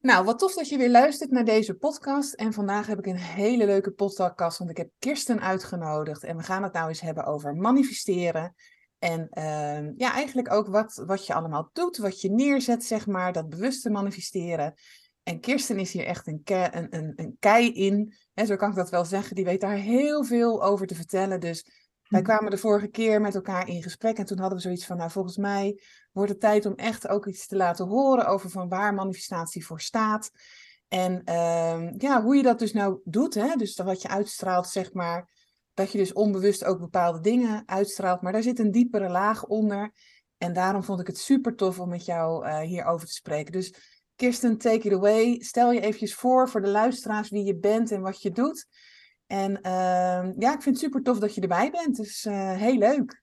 Nou, wat tof dat je weer luistert naar deze podcast. En vandaag heb ik een hele leuke podcast, want ik heb Kirsten uitgenodigd. En we gaan het nou eens hebben over manifesteren. En uh, ja, eigenlijk ook wat, wat je allemaal doet, wat je neerzet, zeg maar, dat bewuste manifesteren. En Kirsten is hier echt een, een, een, een kei in. Hè, zo kan ik dat wel zeggen. Die weet daar heel veel over te vertellen. Dus wij Mhm. kwamen de vorige keer met elkaar in gesprek. En toen hadden we zoiets van, nou volgens mij wordt het tijd om echt ook iets te laten horen over van waar manifestatie voor staat. En ehm, ja, hoe je dat dus nou doet. Hè? Dus dat wat je uitstraalt, zeg maar. Dat je dus onbewust ook bepaalde dingen uitstraalt. Maar daar zit een diepere laag onder. En daarom vond ik het super tof om met jou eh, hierover te spreken. Dus Kirsten, take it away. Stel je eventjes voor voor de luisteraars wie je bent en wat je doet. En ehm, ja, ik vind het super tof dat je erbij bent. Dus heel leuk.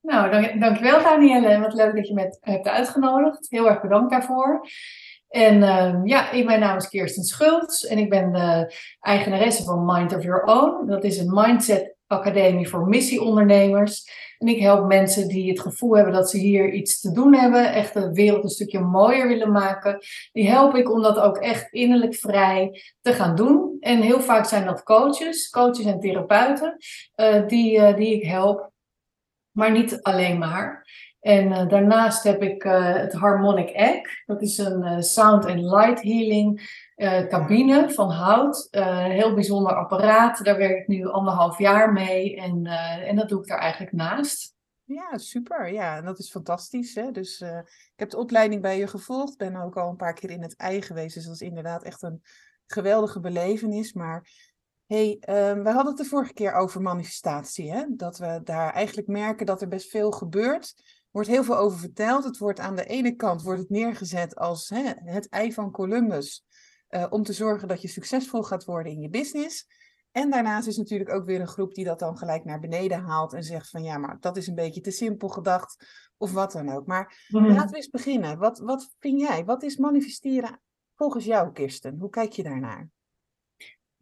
Nou, dank, dankjewel Danielle. Wat leuk dat je me hebt uitgenodigd. Heel erg bedankt daarvoor. En ehm, ja, ik, mijn naam is Kirsten Schultz en ik ben de eigenaresse van Mind of Your Own. Dat is een mindset academie voor missieondernemers. En ik help mensen die het gevoel hebben dat ze hier iets te doen hebben, echt de wereld een stukje mooier willen maken. Die help ik om dat ook echt innerlijk vrij te gaan doen. En heel vaak zijn dat coaches, coaches en therapeuten, eh, die, eh, die ik help maar niet alleen maar. En eh, daarnaast heb ik eh, het Harmonic Egg. Dat is een eh, sound and light healing cabine van hout. Eh, heel bijzonder apparaat. Daar werk ik nu anderhalf jaar mee. En, en dat doe ik daar eigenlijk naast. Ja, super. Ja, en dat is fantastisch. Hè? Dus ik heb de opleiding bij je gevolgd. Ben ook al een paar keer in het ei geweest. Dus dat is inderdaad echt een geweldige belevenis. Maar hey, ehm, we hadden het de vorige keer over manifestatie. Hè? Dat we daar eigenlijk merken dat er best veel gebeurt. Wordt heel veel over verteld. Het wordt aan de ene kant wordt het neergezet als hè, het ei van Columbus. eh, om te zorgen dat je succesvol gaat worden in je business. En daarnaast is natuurlijk ook weer een groep die dat dan gelijk naar beneden haalt en zegt van ja, maar dat is een beetje te simpel gedacht of wat dan ook. Maar laten we eens beginnen. Wat, wat vind jij? Wat is manifesteren volgens jou, Kirsten? Hoe kijk je daarnaar?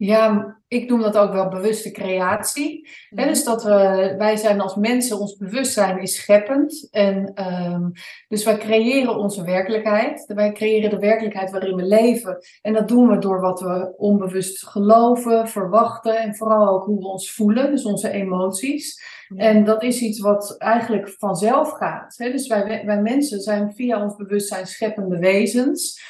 Ja, ik noem dat ook wel bewuste creatie. Hè, dus dat we, wij zijn als mensen, ons bewustzijn is scheppend. En ehm, dus wij creëren onze werkelijkheid. Wij creëren de werkelijkheid waarin we leven. En dat doen we door wat we onbewust geloven, verwachten en vooral ook hoe we ons voelen, dus onze emoties. En dat is iets wat eigenlijk vanzelf gaat. Hè? Dus wij, wij mensen zijn via ons bewustzijn scheppende wezens.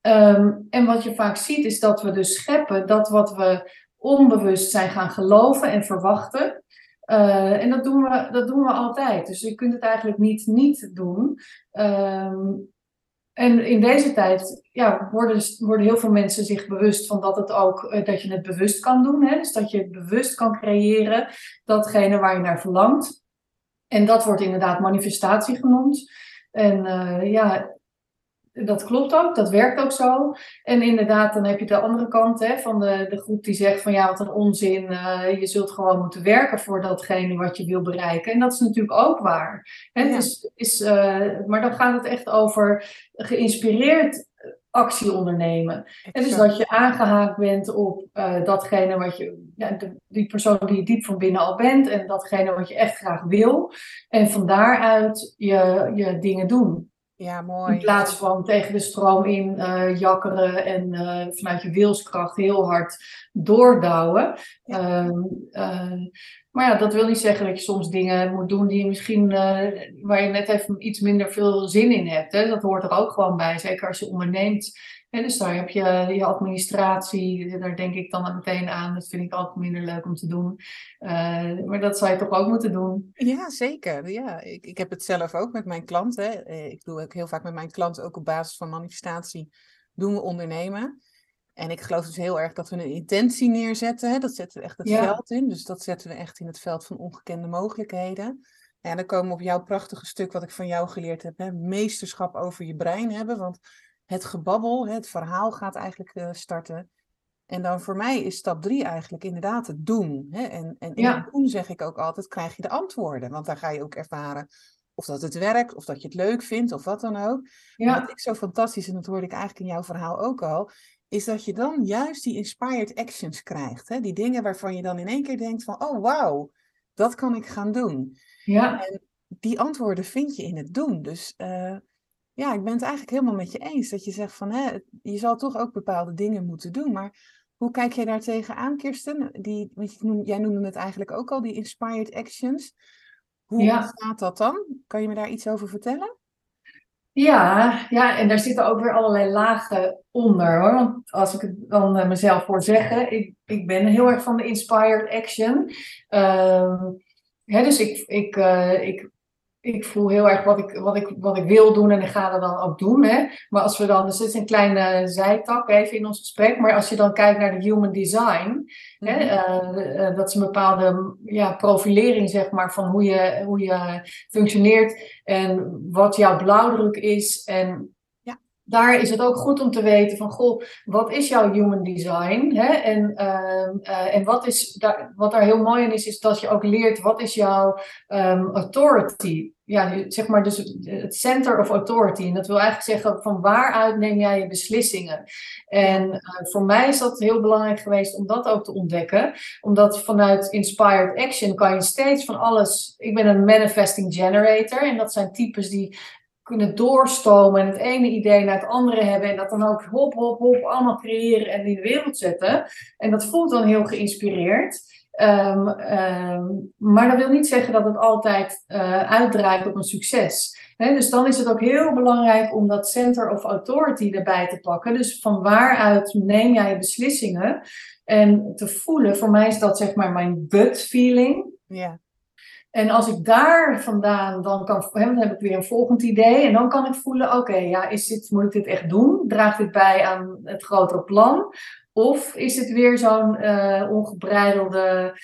Ehm, en wat je vaak ziet is dat we dus scheppen dat wat we onbewust zijn gaan geloven en verwachten. Eh, en dat doen, we, dat doen we altijd. Dus je kunt het eigenlijk niet niet doen. Ehm, en in deze tijd ja, worden, worden heel veel mensen zich bewust van dat, het ook, eh, dat je het bewust kan doen. Hè? Dus dat je het bewust kan creëren, datgene waar je naar verlangt. En dat wordt inderdaad manifestatie genoemd. En eh, ja, dat klopt ook, dat werkt ook zo. En inderdaad, dan heb je de andere kant hè, van de, de groep die zegt van ja, wat een onzin. eh, je zult gewoon moeten werken voor datgene wat je wil bereiken. En dat is natuurlijk ook waar. Hè, Ja. het is, eh, maar dan gaat het echt over geïnspireerd actie ondernemen. En dus dat je aangehaakt bent op eh, datgene wat je, ja, de, die persoon die je diep van binnen al bent en datgene wat je echt graag wil. En van daaruit je, je dingen doen. Ja, mooi. In plaats van tegen de stroom in eh, jakkeren en eh, vanuit je wilskracht heel hard doordouwen. Ja. Ehm, eh, maar ja, dat wil niet zeggen dat je soms dingen moet doen die je misschien, waar je net even iets minder veel zin in hebt. Hè? Dat hoort er ook gewoon bij, zeker als je onderneemt. Hè? Dus daar heb je je administratie, daar denk ik dan meteen aan. Dat vind ik ook minder leuk om te doen. Eh, maar dat zou je toch ook moeten doen. Ja, zeker. Ja, ik, ik heb het zelf ook met mijn klanten. Eh, Ik doe ook heel vaak met mijn klanten, ook op basis van manifestatie, doen we ondernemen. En ik geloof dus heel erg dat we een intentie neerzetten. Hè? Dat zetten we echt het Ja. veld in. Dus dat zetten we echt in het veld van ongekende mogelijkheden. En dan komen we op jouw prachtige stuk wat ik van jou geleerd heb. Hè? Meesterschap over je brein hebben. Want het gebabbel, het verhaal gaat eigenlijk uh, starten. En dan voor mij is stap drie eigenlijk inderdaad het doen. Hè? En, en in het doen zeg ik ook altijd, krijg je de antwoorden. Want daar ga je ook ervaren of dat het werkt, of dat je het leuk vindt, of wat dan ook. Ja. Wat ik zo fantastisch, en dat hoorde ik eigenlijk in jouw verhaal ook al, is dat je dan juist die inspired actions krijgt. Hè? Die dingen waarvan je dan in één keer denkt van, oh wauw, dat kan ik gaan doen. Ja. En die antwoorden vind je in het doen. Dus uh, ja, ik ben het eigenlijk helemaal met je eens. Dat je zegt van, hè, je zal toch ook bepaalde dingen moeten doen. Maar hoe kijk jij daar tegenaan, Kirsten? Die, jij noemde het eigenlijk ook al, die inspired actions. Hoe ja. gaat dat dan? Kan je me daar iets over vertellen? Ja, ja, en daar zitten ook weer allerlei lagen onder hoor. Want als ik het dan uh, mezelf voor zeggen, ik, ik ben heel erg van de inspired action. Uh, hè, dus ik, ik, uh, ik ik voel heel erg wat ik, wat, ik, wat ik wil doen en ik ga dat dan ook doen. Hè? Maar als we dan, dus dit is een kleine zijtak even in ons gesprek, maar als je dan kijkt naar de human design, hè, mhm. eh, eh, dat is een bepaalde ja, profilering zeg maar van hoe je, hoe je functioneert en wat jouw blauwdruk is en daar is het ook goed om te weten van, goh, wat is jouw human design? Hè? En, uh, en wat, is daar, wat daar heel mooi in is, is dat je ook leert, wat is jouw um, authority? Ja, zeg maar dus het center of authority. En dat wil eigenlijk zeggen, van waaruit neem jij je beslissingen? En uh, voor mij is dat heel belangrijk geweest om dat ook te ontdekken. Omdat vanuit Inspired Action kan je steeds van alles... Ik ben een manifesting generator en dat zijn types die kunnen doorstomen en het ene idee naar het andere hebben en dat dan ook hop, hop, hop allemaal creëren en in de wereld zetten. En dat voelt dan heel geïnspireerd. Um, um, maar dat wil niet zeggen dat het altijd uh, uitdraait op een succes. dus dan is het ook heel belangrijk om dat center of authority erbij te pakken. Dus van waaruit neem jij beslissingen? En te voelen, voor mij is dat zeg maar mijn gut feeling. Ja. En als ik daar vandaan dan kan, dan heb ik weer een volgend idee. En dan kan ik voelen, oké, ja, is dit, moet ik dit echt doen? Draagt dit bij aan het grotere plan? Of is het weer zo'n uh, ongebreidelde,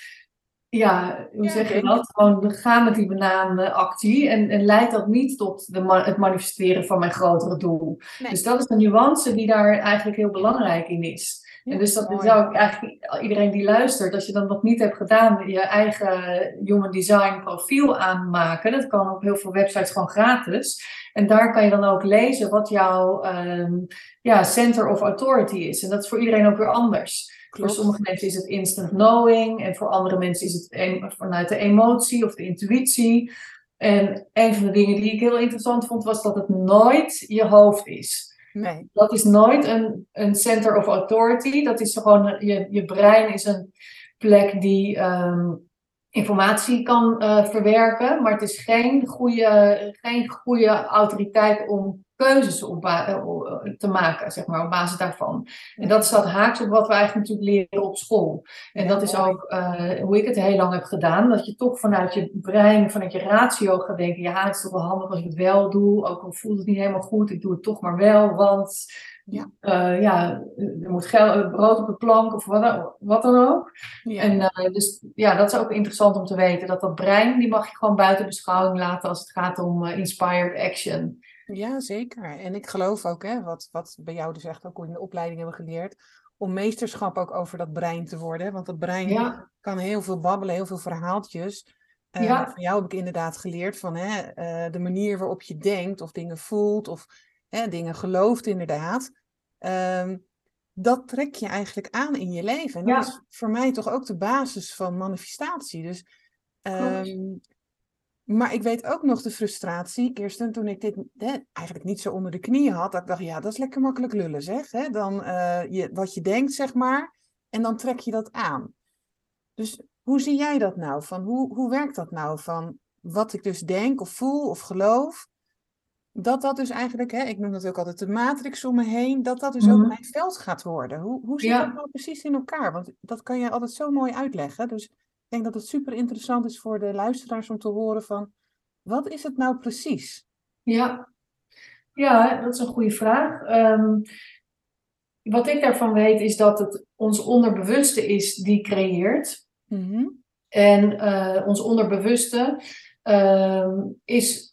ja, hoe zeg je dat? Gewoon gaan met die bananactie. En, en leidt dat niet tot de, het manifesteren van mijn grotere doel. Dus dat is de nuance die daar eigenlijk heel belangrijk in is en dus dat ik eigenlijk iedereen die luistert, als je dat nog niet hebt gedaan, je eigen human design profiel aanmaken. Dat kan op heel veel websites gewoon gratis. En daar kan je dan ook lezen wat jouw um, ja, center of authority is. En dat is voor iedereen ook weer anders. Voor sommige mensen is het instant knowing en voor andere mensen is het vanuit de emotie of de intuïtie. En een van de dingen die ik heel interessant vond was dat het nooit je hoofd is. Nee. Dat is nooit een, een center of authority. Dat is gewoon, je, je brein is een plek die ehm, informatie kan uh, verwerken, maar het is geen goede, geen goede autoriteit om keuzes op eh, te maken, zeg maar, op basis daarvan. En dat staat haaks op wat we eigenlijk natuurlijk leren op school. En dat is ook uh, hoe ik het heel lang heb gedaan, dat je toch vanuit je brein, vanuit je ratio gaat denken, ja, het is toch wel handig als ik het wel doe, ook al voelt het niet helemaal goed, ik doe het toch maar wel, want ja, uh, ja er moet geld, brood op de plank of wat, wat dan ook. Ja. En uh, dus ja, dat is ook interessant om te weten, dat dat brein, die mag je gewoon buiten beschouwing laten als het gaat om inspired action. Ja, zeker. En ik geloof ook, hè, wat, wat bij jou dus echt ook in de opleiding hebben geleerd, om meesterschap ook over dat brein te worden. Want dat brein kan heel veel babbelen, heel veel verhaaltjes. Uh, Van jou heb ik inderdaad geleerd van hè, uh, de manier waarop je denkt of dingen voelt of hè, dingen gelooft inderdaad. Um, dat trek je eigenlijk aan in je leven. En dat is voor mij toch ook de basis van manifestatie. Dus um, maar ik weet ook nog de frustratie, Kirsten, toen ik dit hè, eigenlijk niet zo onder de knieën had. Dat ik dacht, ja, dat is lekker makkelijk lullen, zeg. Hè? Dan uh, je, wat je denkt, zeg maar. En dan trek je dat aan. Dus hoe zie jij dat nou? Van hoe, hoe werkt dat nou? Van wat ik dus denk of voel of geloof. Dat dat dus eigenlijk, hè, ik noem dat ook altijd de matrix om me heen, dat dat dus ook mhm. mijn veld gaat worden. Hoe, hoe zit dat nou precies in elkaar? Want dat kan je altijd zo mooi uitleggen. Dus denk dat het super interessant is voor de luisteraars om te horen van, wat is het nou precies? Ja, ja dat is een goede vraag. Um, wat ik daarvan weet is dat het ons onderbewuste is die creëert. Mm -hmm. En uh, ons onderbewuste, ehm, is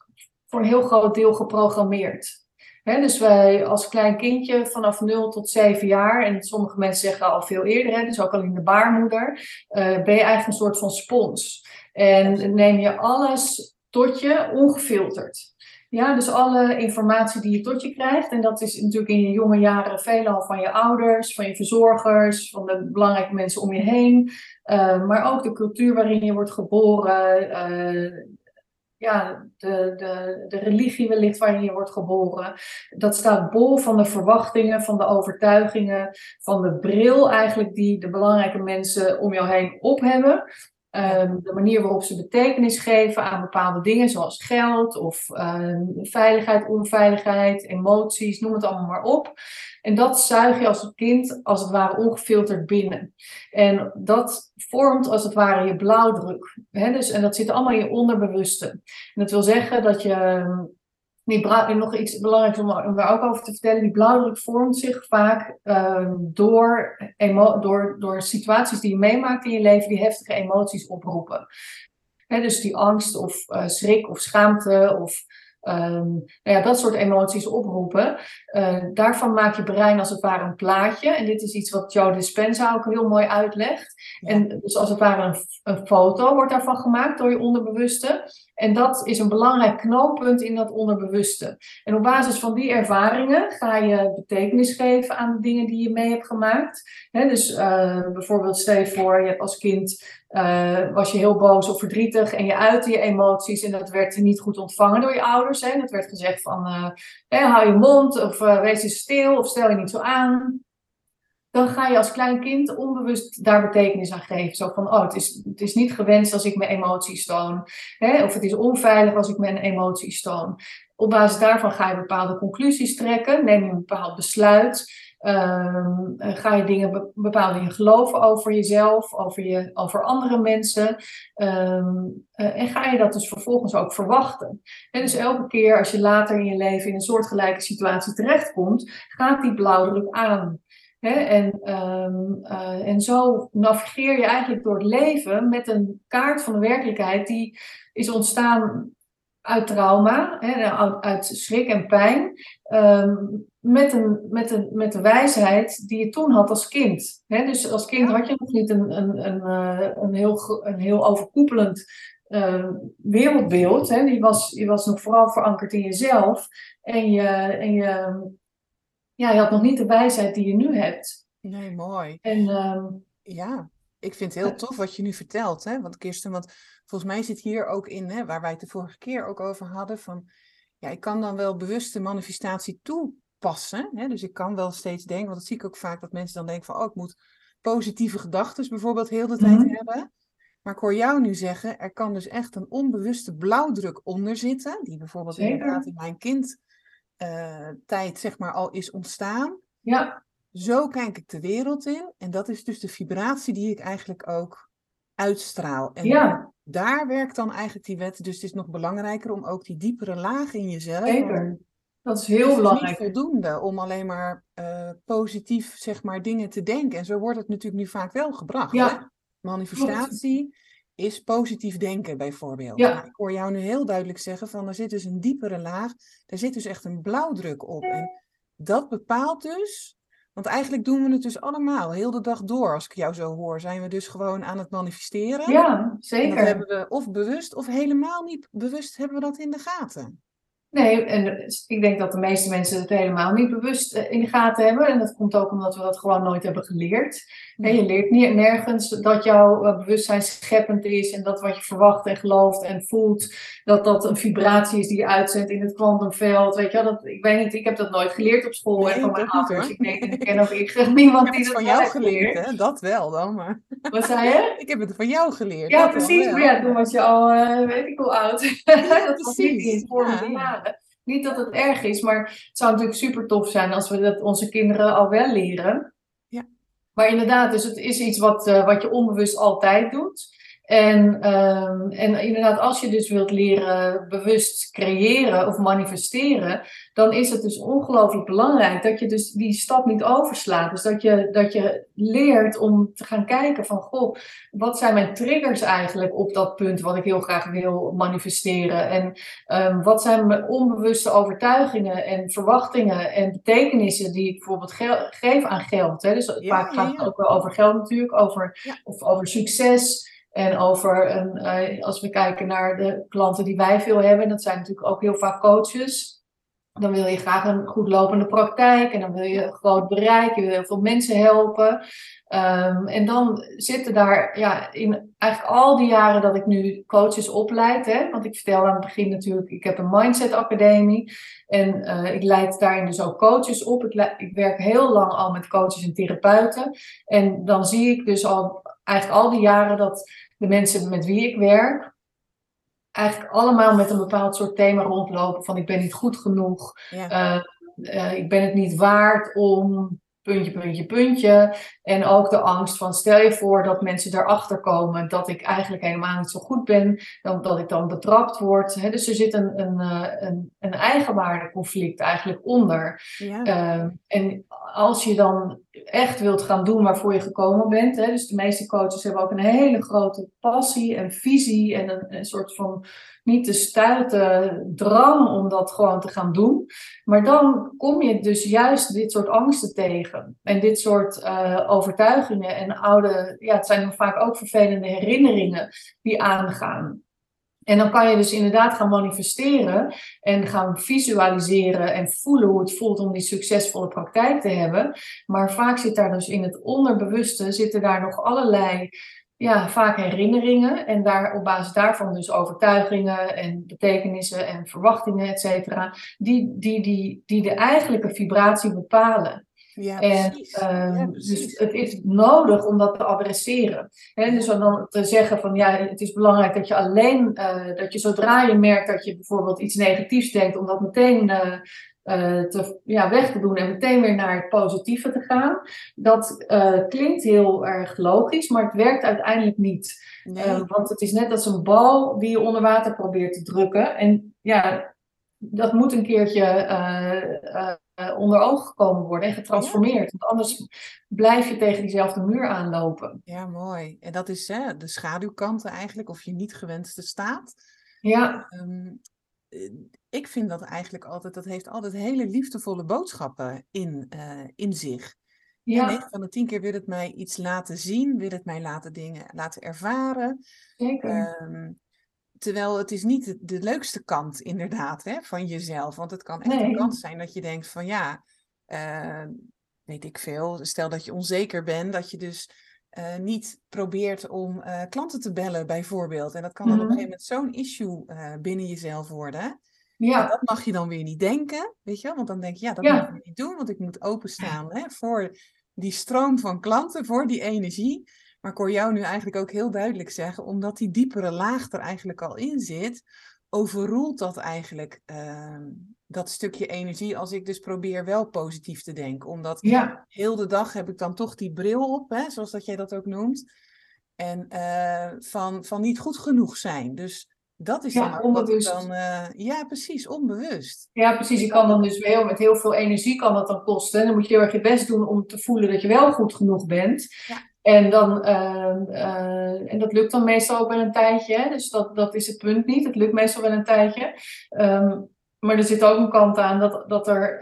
voor een heel groot deel geprogrammeerd. Dus wij als klein kindje vanaf 0 tot 7 jaar, en sommige mensen zeggen al veel eerder, dus ook al in de baarmoeder, uh, ben je eigenlijk een soort van spons. En neem je alles tot je ongefilterd. Ja, dus alle informatie die je tot je krijgt. En dat is natuurlijk in je jonge jaren veelal van je ouders, van je verzorgers, van de belangrijke mensen om je heen. Uh, maar ook de cultuur waarin je wordt geboren. Uh, ja, de, de, de religie wellicht waarin je wordt geboren. Dat staat bol van de verwachtingen, van de overtuigingen, van de bril eigenlijk die de belangrijke mensen om jou heen op hebben. Ehm, de manier waarop ze betekenis geven aan bepaalde dingen, zoals geld of um, veiligheid, onveiligheid, emoties, noem het allemaal maar op. En dat zuig je als kind als het ware ongefilterd binnen. En dat vormt als het ware je blauwdruk. Hè? Dus, en dat zit allemaal in je onderbewuste. En dat wil zeggen dat je die nog iets belangrijks om, om daar ook over te vertellen. Die blauwdruk vormt zich vaak uh, door, door, door situaties die je meemaakt in je leven, die heftige emoties oproepen. dus die angst of uh, schrik of schaamte of um, nou ja, dat soort emoties oproepen. Uh, daarvan maakt je brein als het ware een plaatje. En dit is iets wat Joe Dispenza ook heel mooi uitlegt. En dus als het ware een, een foto wordt daarvan gemaakt door je onderbewuste. En dat is een belangrijk knooppunt in dat onderbewuste. En op basis van die ervaringen ga je betekenis geven aan de dingen die je mee hebt gemaakt. dus uh, bijvoorbeeld stel je voor, je hebt als kind uh, was je heel boos of verdrietig en je uitte je emoties en dat werd niet goed ontvangen door je ouders. Hè? Dat werd gezegd van, uh, hou je mond of wees eens stil of stel je niet zo aan dan ga je als klein kind onbewust daar betekenis aan geven. Zo van, oh, het is, het is niet gewenst als ik mijn emoties toon. Hè? Of het is onveilig als ik mijn emoties toon. Op basis daarvan ga je bepaalde conclusies trekken, neem je een bepaald besluit. Ehm, ga je dingen, bepaalde dingen geloven over jezelf, over, je, over andere mensen. Ehm, eh, en ga je dat dus vervolgens ook verwachten. En dus elke keer als je later in je leven in een soortgelijke situatie terechtkomt, gaat die blauwdruk aan. En, um, uh, en zo navigeer je eigenlijk door het leven met een kaart van de werkelijkheid die is ontstaan uit trauma, hè, uit schrik en pijn, um, met, een, met, een, met de wijsheid die je toen had als kind. Dus als kind had je nog niet een, een, een, uh, een, heel, een heel overkoepelend uh, wereldbeeld. Hè? Die, was, die was nog vooral verankerd in jezelf. En je, en je ja, je had nog niet de wijsheid die je nu hebt. Nee, mooi. En, ehm, ja, ik vind het heel tof wat je nu vertelt. Hè? Want Kirsten, want volgens mij zit hier ook in, hè, waar wij het de vorige keer ook over hadden, van ja, ik kan dan wel bewuste manifestatie toepassen. Hè? Dus ik kan wel steeds denken, want dat zie ik ook vaak, dat mensen dan denken van, oh, ik moet positieve gedachten bijvoorbeeld heel de tijd mhm. hebben. Maar ik hoor jou nu zeggen, er kan dus echt een onbewuste blauwdruk onder zitten, die bijvoorbeeld Zeker. inderdaad in mijn kind uh, tijd zeg maar al is ontstaan. Ja. Zo kijk ik de wereld in. En dat is dus de vibratie die ik eigenlijk ook uitstraal. En ja. daar werkt dan eigenlijk die wet. Dus het is nog belangrijker om ook die diepere laag in jezelf. Zeker. Dat is heel belangrijk. Het is niet voldoende om alleen maar uh, positief zeg maar dingen te denken. En zo wordt het natuurlijk nu vaak wel gebracht. Ja. Hè? Manifestatie is positief denken bijvoorbeeld. Ja. Ik hoor jou nu heel duidelijk zeggen van er zit dus een diepere laag, er zit dus echt een blauwdruk op. En dat bepaalt dus, want eigenlijk doen we het dus allemaal, heel de dag door. Als ik jou zo hoor, zijn we dus gewoon aan het manifesteren. Ja, zeker. En dat hebben we of bewust of helemaal niet bewust hebben we dat in de gaten. Nee, en ik denk dat de meeste mensen het helemaal niet bewust eh, in de gaten hebben. En dat komt ook omdat we dat gewoon nooit hebben geleerd. En je leert niet, nergens dat jouw eh, bewustzijn scheppend is en dat wat je verwacht en gelooft en voelt, dat dat een vibratie is die je uitzendt in het kwantumveld. Weet je, dat, ik weet niet, ik heb dat nooit geleerd op school nee, en van mijn ouders. Ik, denk, ik ken ook ik, niemand ik die dat van jou geleerd, hè? Dat wel dan, maar. Wat zei je? Ik heb het van jou geleerd. Ja, precies. Maar ja, toen was je al, uh, weet ik hoe oud. Ja, dat was niet in ja. Niet dat het erg is, maar het zou natuurlijk super tof zijn als we dat onze kinderen al wel leren. Ja. Maar inderdaad, dus het is iets wat, uh, wat je onbewust altijd doet. En, ehm, en inderdaad, als je dus wilt leren bewust creëren of manifesteren, dan is het dus ongelooflijk belangrijk dat je dus die stap niet overslaat. Dus dat je, dat je leert om te gaan kijken van, goh, wat zijn mijn triggers eigenlijk op dat punt wat ik heel graag wil manifesteren? En um, wat zijn mijn onbewuste overtuigingen en verwachtingen en betekenissen die ik bijvoorbeeld geef aan geld? Hè? Dus vaak gaat het ook wel over geld natuurlijk, over, of over succes. En over een, uh, als we kijken naar de klanten die wij veel hebben, dat zijn natuurlijk ook heel vaak coaches. Dan wil je graag een goed lopende praktijk en dan wil je een groot bereik, je wil heel veel mensen helpen. Um, en dan zitten daar, ja, in eigenlijk al die jaren dat ik nu coaches opleid, hè, want ik vertelde aan het begin natuurlijk, ik heb een Mindset Academie en uh, ik leid daarin dus ook coaches op. Ik, ik werk heel lang al met coaches en therapeuten en dan zie ik dus al eigenlijk al die jaren dat de mensen met wie ik werk, eigenlijk allemaal met een bepaald soort thema rondlopen van ik ben niet goed genoeg, uh, uh, ik ben het niet waard om puntje, puntje, puntje. En ook de angst van stel je voor dat mensen erachter komen dat ik eigenlijk helemaal niet zo goed ben, dan, dat ik dan betrapt word. Dus er zit een, een, eh, een, een eigenwaardeconflict eigenlijk onder. Ja. Uh, en als je dan echt wilt gaan doen waarvoor je gekomen bent, hè? dus de meeste coaches hebben ook een hele grote passie en visie en een, een soort van niet te stuiten drang om dat gewoon te gaan doen. Maar dan kom je dus juist dit soort angsten tegen. En dit soort uh, overtuigingen en oude, ja, het zijn vaak ook vervelende herinneringen die aangaan. En dan kan je dus inderdaad gaan manifesteren en gaan visualiseren en voelen hoe het voelt om die succesvolle praktijk te hebben. Maar vaak zit daar dus in het onderbewuste zitten daar nog allerlei ja, vaak herinneringen en daar, op basis daarvan dus overtuigingen en betekenissen en verwachtingen, et cetera, die, die, die, die de eigenlijke vibratie bepalen. Ja, en uh, dus het is nodig om dat te adresseren. He, dus om dan te zeggen van ja, het is belangrijk dat je alleen, uh, dat je zodra je merkt dat je bijvoorbeeld iets negatiefs denkt, om dat meteen uh, uh, te, ja, weg te doen en meteen weer naar het positieve te gaan. Dat klinkt heel erg logisch, maar het werkt uiteindelijk niet. Nee. Want het is net als een bal die je onder water probeert te drukken. En ja, dat moet een keertje onder ogen gekomen worden en getransformeerd. Want anders blijf je tegen diezelfde muur aanlopen. Ja, mooi. En dat is hè, de schaduwkanten eigenlijk, of je niet gewenste staat. Ja. Um, ik vind dat eigenlijk altijd, dat heeft altijd hele liefdevolle boodschappen in, uh, in zich. Ja. 9 van de 10 keer wil het mij iets laten zien, wil het mij laten dingen laten ervaren. Zeker. Um, terwijl het is niet de, de, leukste kant inderdaad hè, van jezelf. Want het kan echt nee. een kant zijn dat je denkt van ja, uh, weet ik veel. Stel dat je onzeker bent, dat je dus uh, niet probeert om uh, klanten te bellen bijvoorbeeld. En dat kan dan mm -hmm. op een gegeven moment zo'n issue binnen jezelf worden. Ja. dat mag je dan weer niet denken, weet je Want dan denk je, ja, dat ja. moet ik niet doen, want ik moet openstaan hè, voor die stroom van klanten, voor die energie. Maar ik hoor jou nu eigenlijk ook heel duidelijk zeggen, omdat die diepere laag er eigenlijk al in zit, overroelt dat eigenlijk uh, dat stukje energie als ik dus probeer wel positief te denken. Omdat ja. heel de dag heb ik dan toch die bril op, hè, zoals dat jij dat ook noemt. En uh, van, van niet goed genoeg zijn. Dus dat is ja, dan onbewust. Dan, uh, ja, precies, onbewust. Ja, precies. Je kan dan dus wel met heel veel energie kan dat dan kosten. En dan moet je heel erg je best doen om te voelen dat je wel goed genoeg bent. Ja. En, dan, uh, uh, en dat lukt dan meestal wel een tijdje. Hè? Dus dat, dat is het punt niet. Het lukt meestal wel een tijdje. Um, maar er zit ook een kant aan dat, dat er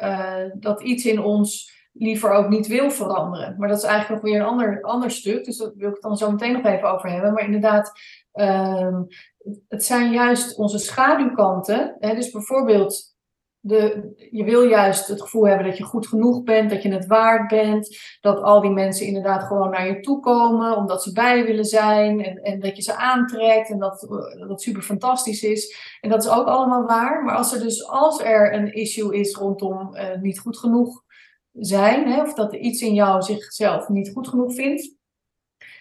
dat iets in ons liever ook niet wil veranderen. Maar dat is eigenlijk nog weer een ander, ander stuk. Dus daar wil ik het dan zo meteen nog even over hebben. Maar inderdaad, um, het zijn juist onze schaduwkanten. Hè? Dus bijvoorbeeld, de, je wil juist het gevoel hebben dat je goed genoeg bent, dat je het waard bent, dat al die mensen inderdaad gewoon naar je toe komen, omdat ze bij willen zijn en, en dat je ze aantrekt en dat dat super fantastisch is. En dat is ook allemaal waar. Maar als er dus als er een issue is rondom uh, niet goed genoeg zijn, hè, of dat er iets in jou zichzelf niet goed genoeg vindt,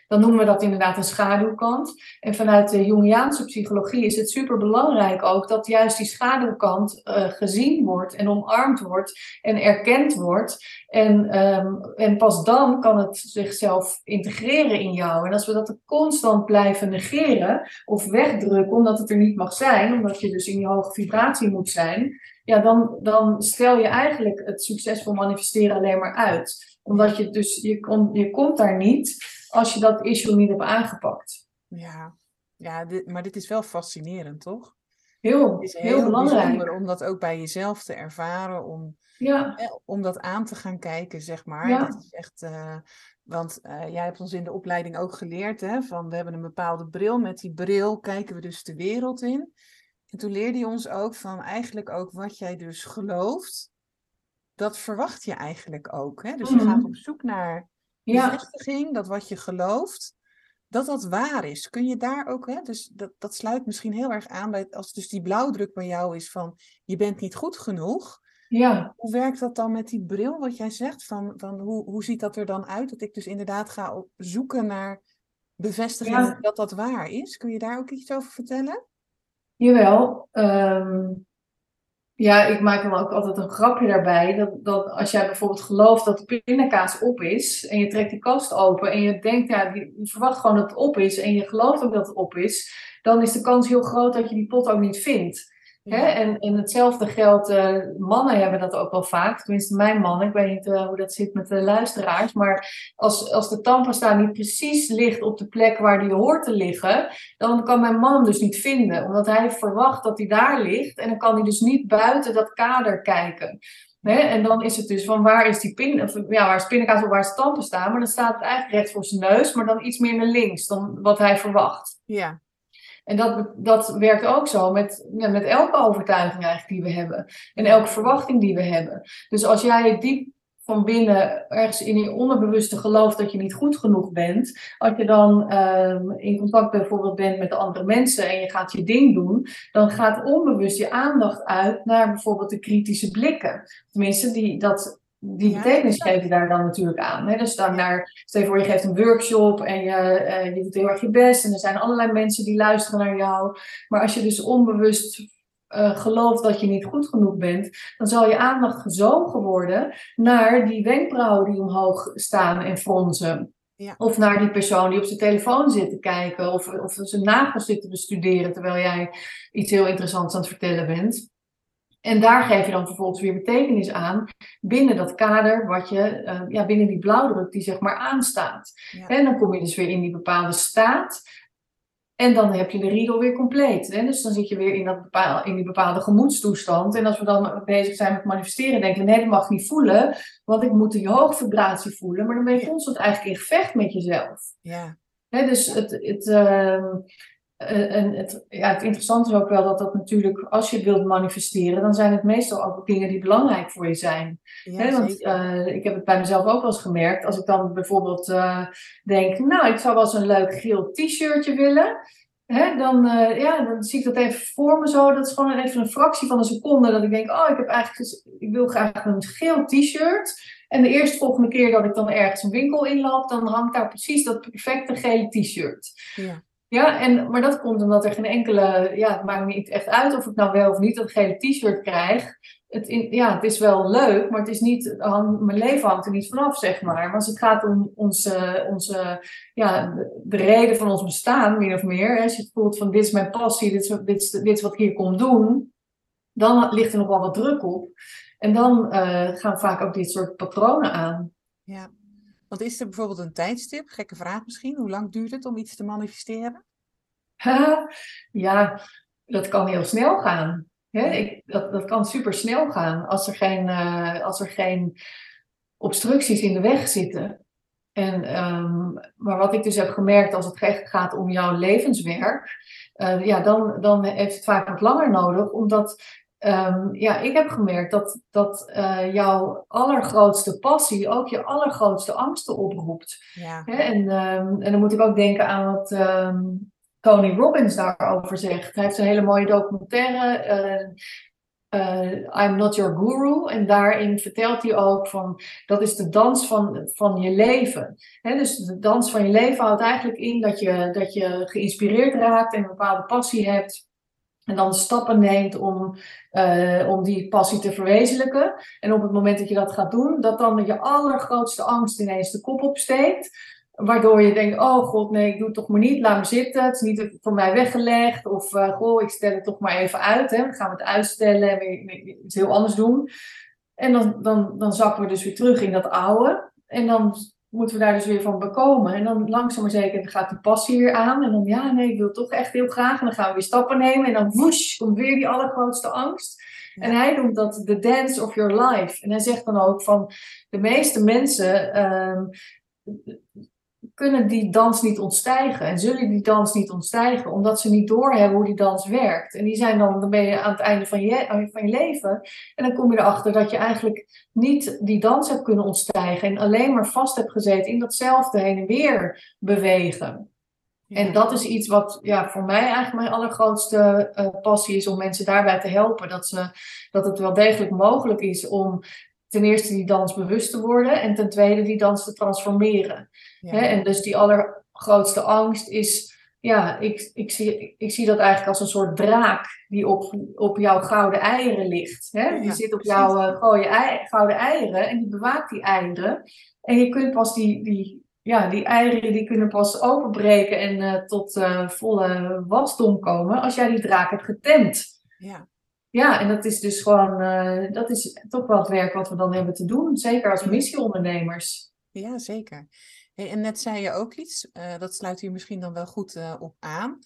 dan noemen we dat inderdaad een schaduwkant. En vanuit de Jungiaanse psychologie is het super belangrijk ook dat juist die schaduwkant uh, gezien wordt en omarmd wordt en erkend wordt. En, um, en pas dan kan het zichzelf integreren in jou. En als we dat constant blijven negeren of wegdrukken omdat het er niet mag zijn, omdat je dus in je hoge vibratie moet zijn, ja, dan, dan stel je eigenlijk het succesvol manifesteren alleen maar uit. Omdat je dus, je, kom, je komt daar niet als je dat issue niet hebt aangepakt. Ja, ja dit, maar dit is wel fascinerend, toch? Heel, het is heel, heel belangrijk. om dat ook bij jezelf te ervaren, om, ja. om dat aan te gaan kijken, zeg maar. Ja. Dat is echt, uh, want uh, jij hebt ons in de opleiding ook geleerd, hè, van we hebben een bepaalde bril. Met die bril kijken we dus de wereld in. En toen leerde je ons ook van eigenlijk ook wat jij dus gelooft, dat verwacht je eigenlijk ook. Hè? Dus je gaat mhm. op zoek naar bevestiging, ja. dat wat je gelooft, dat dat waar is. Kun je daar ook, hè? dus dat, dat sluit misschien heel erg aan bij als dus die blauwdruk bij jou is van je bent niet goed genoeg. Ja. Hoe werkt dat dan met die bril, wat jij zegt? Van, van hoe, hoe ziet dat er dan uit? Dat ik dus inderdaad ga zoeken naar bevestiging dat dat waar is. Kun je daar ook iets over vertellen? Jawel. Um, ja, ik maak dan ook altijd een grapje daarbij. Dat, dat als jij bijvoorbeeld gelooft dat de pindakaas op is. En je trekt die kast open en je denkt, ja, je verwacht gewoon dat het op is. En je gelooft ook dat het op is. Dan is de kans heel groot dat je die pot ook niet vindt. Hè? En, en hetzelfde geldt, uh, mannen hebben dat ook wel vaak, tenminste mijn man, ik weet niet uh, hoe dat zit met de luisteraars, maar als, als de tandpasta niet precies ligt op de plek waar die hoort te liggen, dan kan mijn man hem dus niet vinden, omdat hij verwacht dat hij daar ligt en dan kan hij dus niet buiten dat kader kijken. Hè? En dan is het dus van waar is die pin, of, ja, waar is pindakaas of waar is tandpasta, maar dan staat het eigenlijk recht voor zijn neus, maar dan iets meer naar links dan wat hij verwacht. Ja. En dat, dat werkt ook zo met, met elke overtuiging eigenlijk die we hebben. En elke verwachting die we hebben. Dus als jij diep van binnen ergens in je onderbewuste gelooft dat je niet goed genoeg bent. Als je dan um, in contact bijvoorbeeld bent met de andere mensen en je gaat je ding doen, dan gaat onbewust je aandacht uit naar bijvoorbeeld de kritische blikken. Tenminste, die, dat die betekenis geef je daar dan natuurlijk aan. Hè? Dus dan naar, stel je voor, je geeft een workshop en je, uh, je doet heel erg je best. En er zijn allerlei mensen die luisteren naar jou. Maar als je dus onbewust uh, gelooft dat je niet goed genoeg bent, dan zal je aandacht gezogen worden naar die wenkbrauwen die omhoog staan en fronsen. Ja. Of naar die persoon die op zijn telefoon zit te kijken, of, of zijn nagels zit te bestuderen terwijl jij iets heel interessants aan het vertellen bent. En daar geef je dan vervolgens weer betekenis aan binnen dat kader wat je, uh, ja, binnen die blauwdruk die zeg maar aanstaat. En dan kom je dus weer in die bepaalde staat. En dan heb je de riedel weer compleet. Hè? Dus dan zit je weer in, dat bepaal, in die bepaalde gemoedstoestand. En als we dan bezig zijn met manifesteren, denken we, nee, dat mag ik niet voelen. Want ik moet die hoge vibratie voelen. Maar dan ben je constant eigenlijk in gevecht met jezelf. Ja. Hè, dus het, het, uh, eh, en het, ja, het interessante is ook wel dat dat natuurlijk, als je wilt manifesteren, dan zijn het meestal ook dingen die belangrijk voor je zijn. Ja, want uh, ik heb het bij mezelf ook wel eens gemerkt. Als ik dan bijvoorbeeld uh, denk, nou, ik zou wel eens een leuk geel t-shirtje willen. Hè, dan, ja, dan zie ik dat even voor me zo. Dat is gewoon even een fractie van een seconde dat ik denk, oh, ik heb eigenlijk, ik wil graag een geel t-shirt. En de eerste volgende keer dat ik dan ergens een winkel inloop, dan hangt daar precies dat perfecte gele t-shirt. Ja. Ja, en, maar dat komt omdat er geen enkele, ja, het maakt niet echt uit of ik nou wel of niet dat gele t-shirt krijg. Het, in, ja, het is wel leuk, maar het is niet, mijn leven hangt er niet vanaf, zeg maar. Maar als het gaat om onze, onze ja, de, reden van ons bestaan, min of meer. Als je het voelt van dit is mijn passie, dit is, dit is, wat ik hier kom doen, dan ligt er nog wel wat druk op. En dan uh, gaan vaak ook dit soort patronen aan. Ja, want is er bijvoorbeeld een tijdstip, gekke vraag misschien, hoe lang duurt het om iets te manifesteren? ja, dat kan heel snel gaan. Ik, dat, dat kan super snel gaan als er, geen, uh, als er geen obstructies in de weg zitten. En, um, maar wat ik dus heb gemerkt als het echt gaat om jouw levenswerk, uh, ja, dan, dan heeft het vaak wat langer nodig, omdat Um, ja, ik heb gemerkt dat, dat uh, jouw allergrootste passie ook je allergrootste angsten oproept. Ja. En, um, en dan moet ik ook denken aan wat um, Tony Robbins daarover zegt. Hij heeft een hele mooie documentaire. Uh, uh, I'm Not Your Guru. En daarin vertelt hij ook van dat is de dans van, van je leven. He, dus de dans van je leven houdt eigenlijk in dat je, dat je geïnspireerd raakt en een bepaalde passie hebt. En dan stappen neemt om, uh, om die passie te verwezenlijken. En op het moment dat je dat gaat doen, dat dan je allergrootste angst ineens de kop opsteekt. Waardoor je denkt, oh god, nee, ik doe het toch maar niet. Laat me zitten. Het is niet voor mij weggelegd. Of, uh, goh, ik stel het toch maar even uit. Hè. Dan gaan we het uitstellen en weer iets heel anders doen. En dan, dan, dan zakken we dus weer terug in dat oude. En dan moeten we daar dus weer van bekomen. En dan langzaam maar zeker gaat die passie weer aan. En dan, ja, nee, ik wil toch echt heel graag. En dan gaan we weer stappen nemen. En dan woesh, komt weer die allergrootste angst. En hij noemt dat the dance of your life. En hij zegt dan ook van, de meeste mensen... Um, kunnen die dans niet ontstijgen en zullen die dans niet ontstijgen, omdat ze niet doorhebben hoe die dans werkt. En die zijn dan, dan ben je aan het einde van je, van je leven en dan kom je erachter dat je eigenlijk niet die dans hebt kunnen ontstijgen en alleen maar vast hebt gezeten in datzelfde heen en weer bewegen. En dat is iets wat ja, voor mij eigenlijk mijn allergrootste uh, passie is om mensen daarbij te helpen. Dat, ze, dat het wel degelijk mogelijk is om ten eerste die dans bewust te worden en ten tweede die dans te transformeren. En dus die allergrootste angst is, ja, ik, ik, zie, ik zie dat eigenlijk als een soort draak die op, op jouw gouden eieren ligt. Hè? die zit op jouw uh, gouden eieren en die bewaakt die eieren. En je kunt pas die, die, ja, die eieren die kunnen pas openbreken en uh, tot uh, volle wasdom komen als jij die draak hebt getemd. Ja. Ja, en dat is dus gewoon, uh, dat is toch wel het werk wat we dan hebben te doen, zeker als missieondernemers. Ja, zeker. Hey, en net zei je ook iets, uh, dat sluit hier misschien dan wel goed uh, op aan.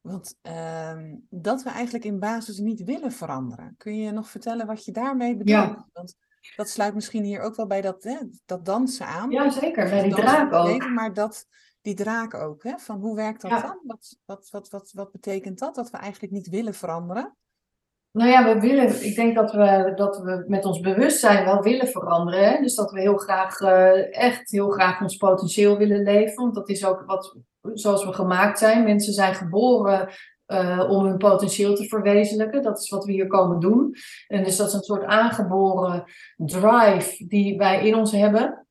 Want uh, dat we eigenlijk in basis niet willen veranderen. Kun je nog vertellen wat je daarmee bedoelt? Ja. Want dat sluit misschien hier ook wel bij dat, hè, dat dansen aan. Ja, zeker. Bij die draak ook. Leven, maar dat, die draak ook. Hè? Van hoe werkt dat ja. dan? Wat, wat, wat, wat, wat betekent dat? Dat we eigenlijk niet willen veranderen? Nou ja, we willen, ik denk dat we, dat we met ons bewustzijn wel willen veranderen. Hè? Dus dat we heel graag, uh, echt heel graag ons potentieel willen leven. Want dat is ook wat, zoals we gemaakt zijn. Mensen zijn geboren uh, om hun potentieel te verwezenlijken. Dat is wat we hier komen doen. En dus dat is een soort aangeboren drive die wij in ons hebben.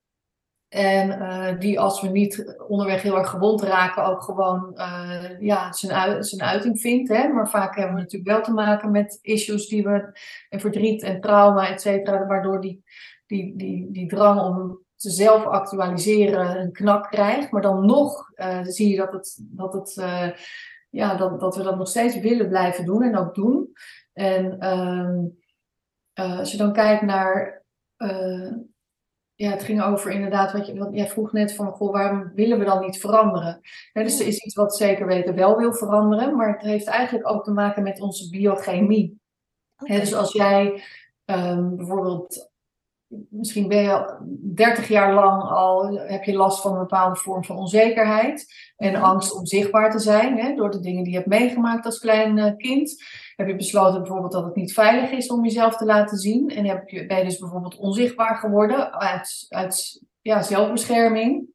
En uh, die als we niet onderweg heel erg gewond raken, ook gewoon uh, ja, zijn, zijn uiting vindt. Hè? Maar vaak hebben we natuurlijk wel te maken met issues die we, en verdriet en trauma, et cetera, waardoor die, die, die, die drang om te zelf actualiseren een knak krijgt. Maar dan nog uh, zie je dat, het, dat, het, ja, dat, dat we dat nog steeds willen blijven doen en ook doen. En ehm, als je dan kijkt naar ja, het ging over inderdaad wat, je, wat jij vroeg net van, goh, waarom willen we dan niet veranderen? dus er is iets wat zeker weten wel wil veranderen, maar het heeft eigenlijk ook te maken met onze biochemie. dus als jij um, bijvoorbeeld, misschien ben je 30 jaar lang al, heb je last van een bepaalde vorm van onzekerheid en angst om zichtbaar te zijn, hè, door de dingen die je hebt meegemaakt als klein uh, kind heb je besloten bijvoorbeeld dat het niet veilig is om jezelf te laten zien. En heb je, ben je dus bijvoorbeeld onzichtbaar geworden uit, uit ja, zelfbescherming.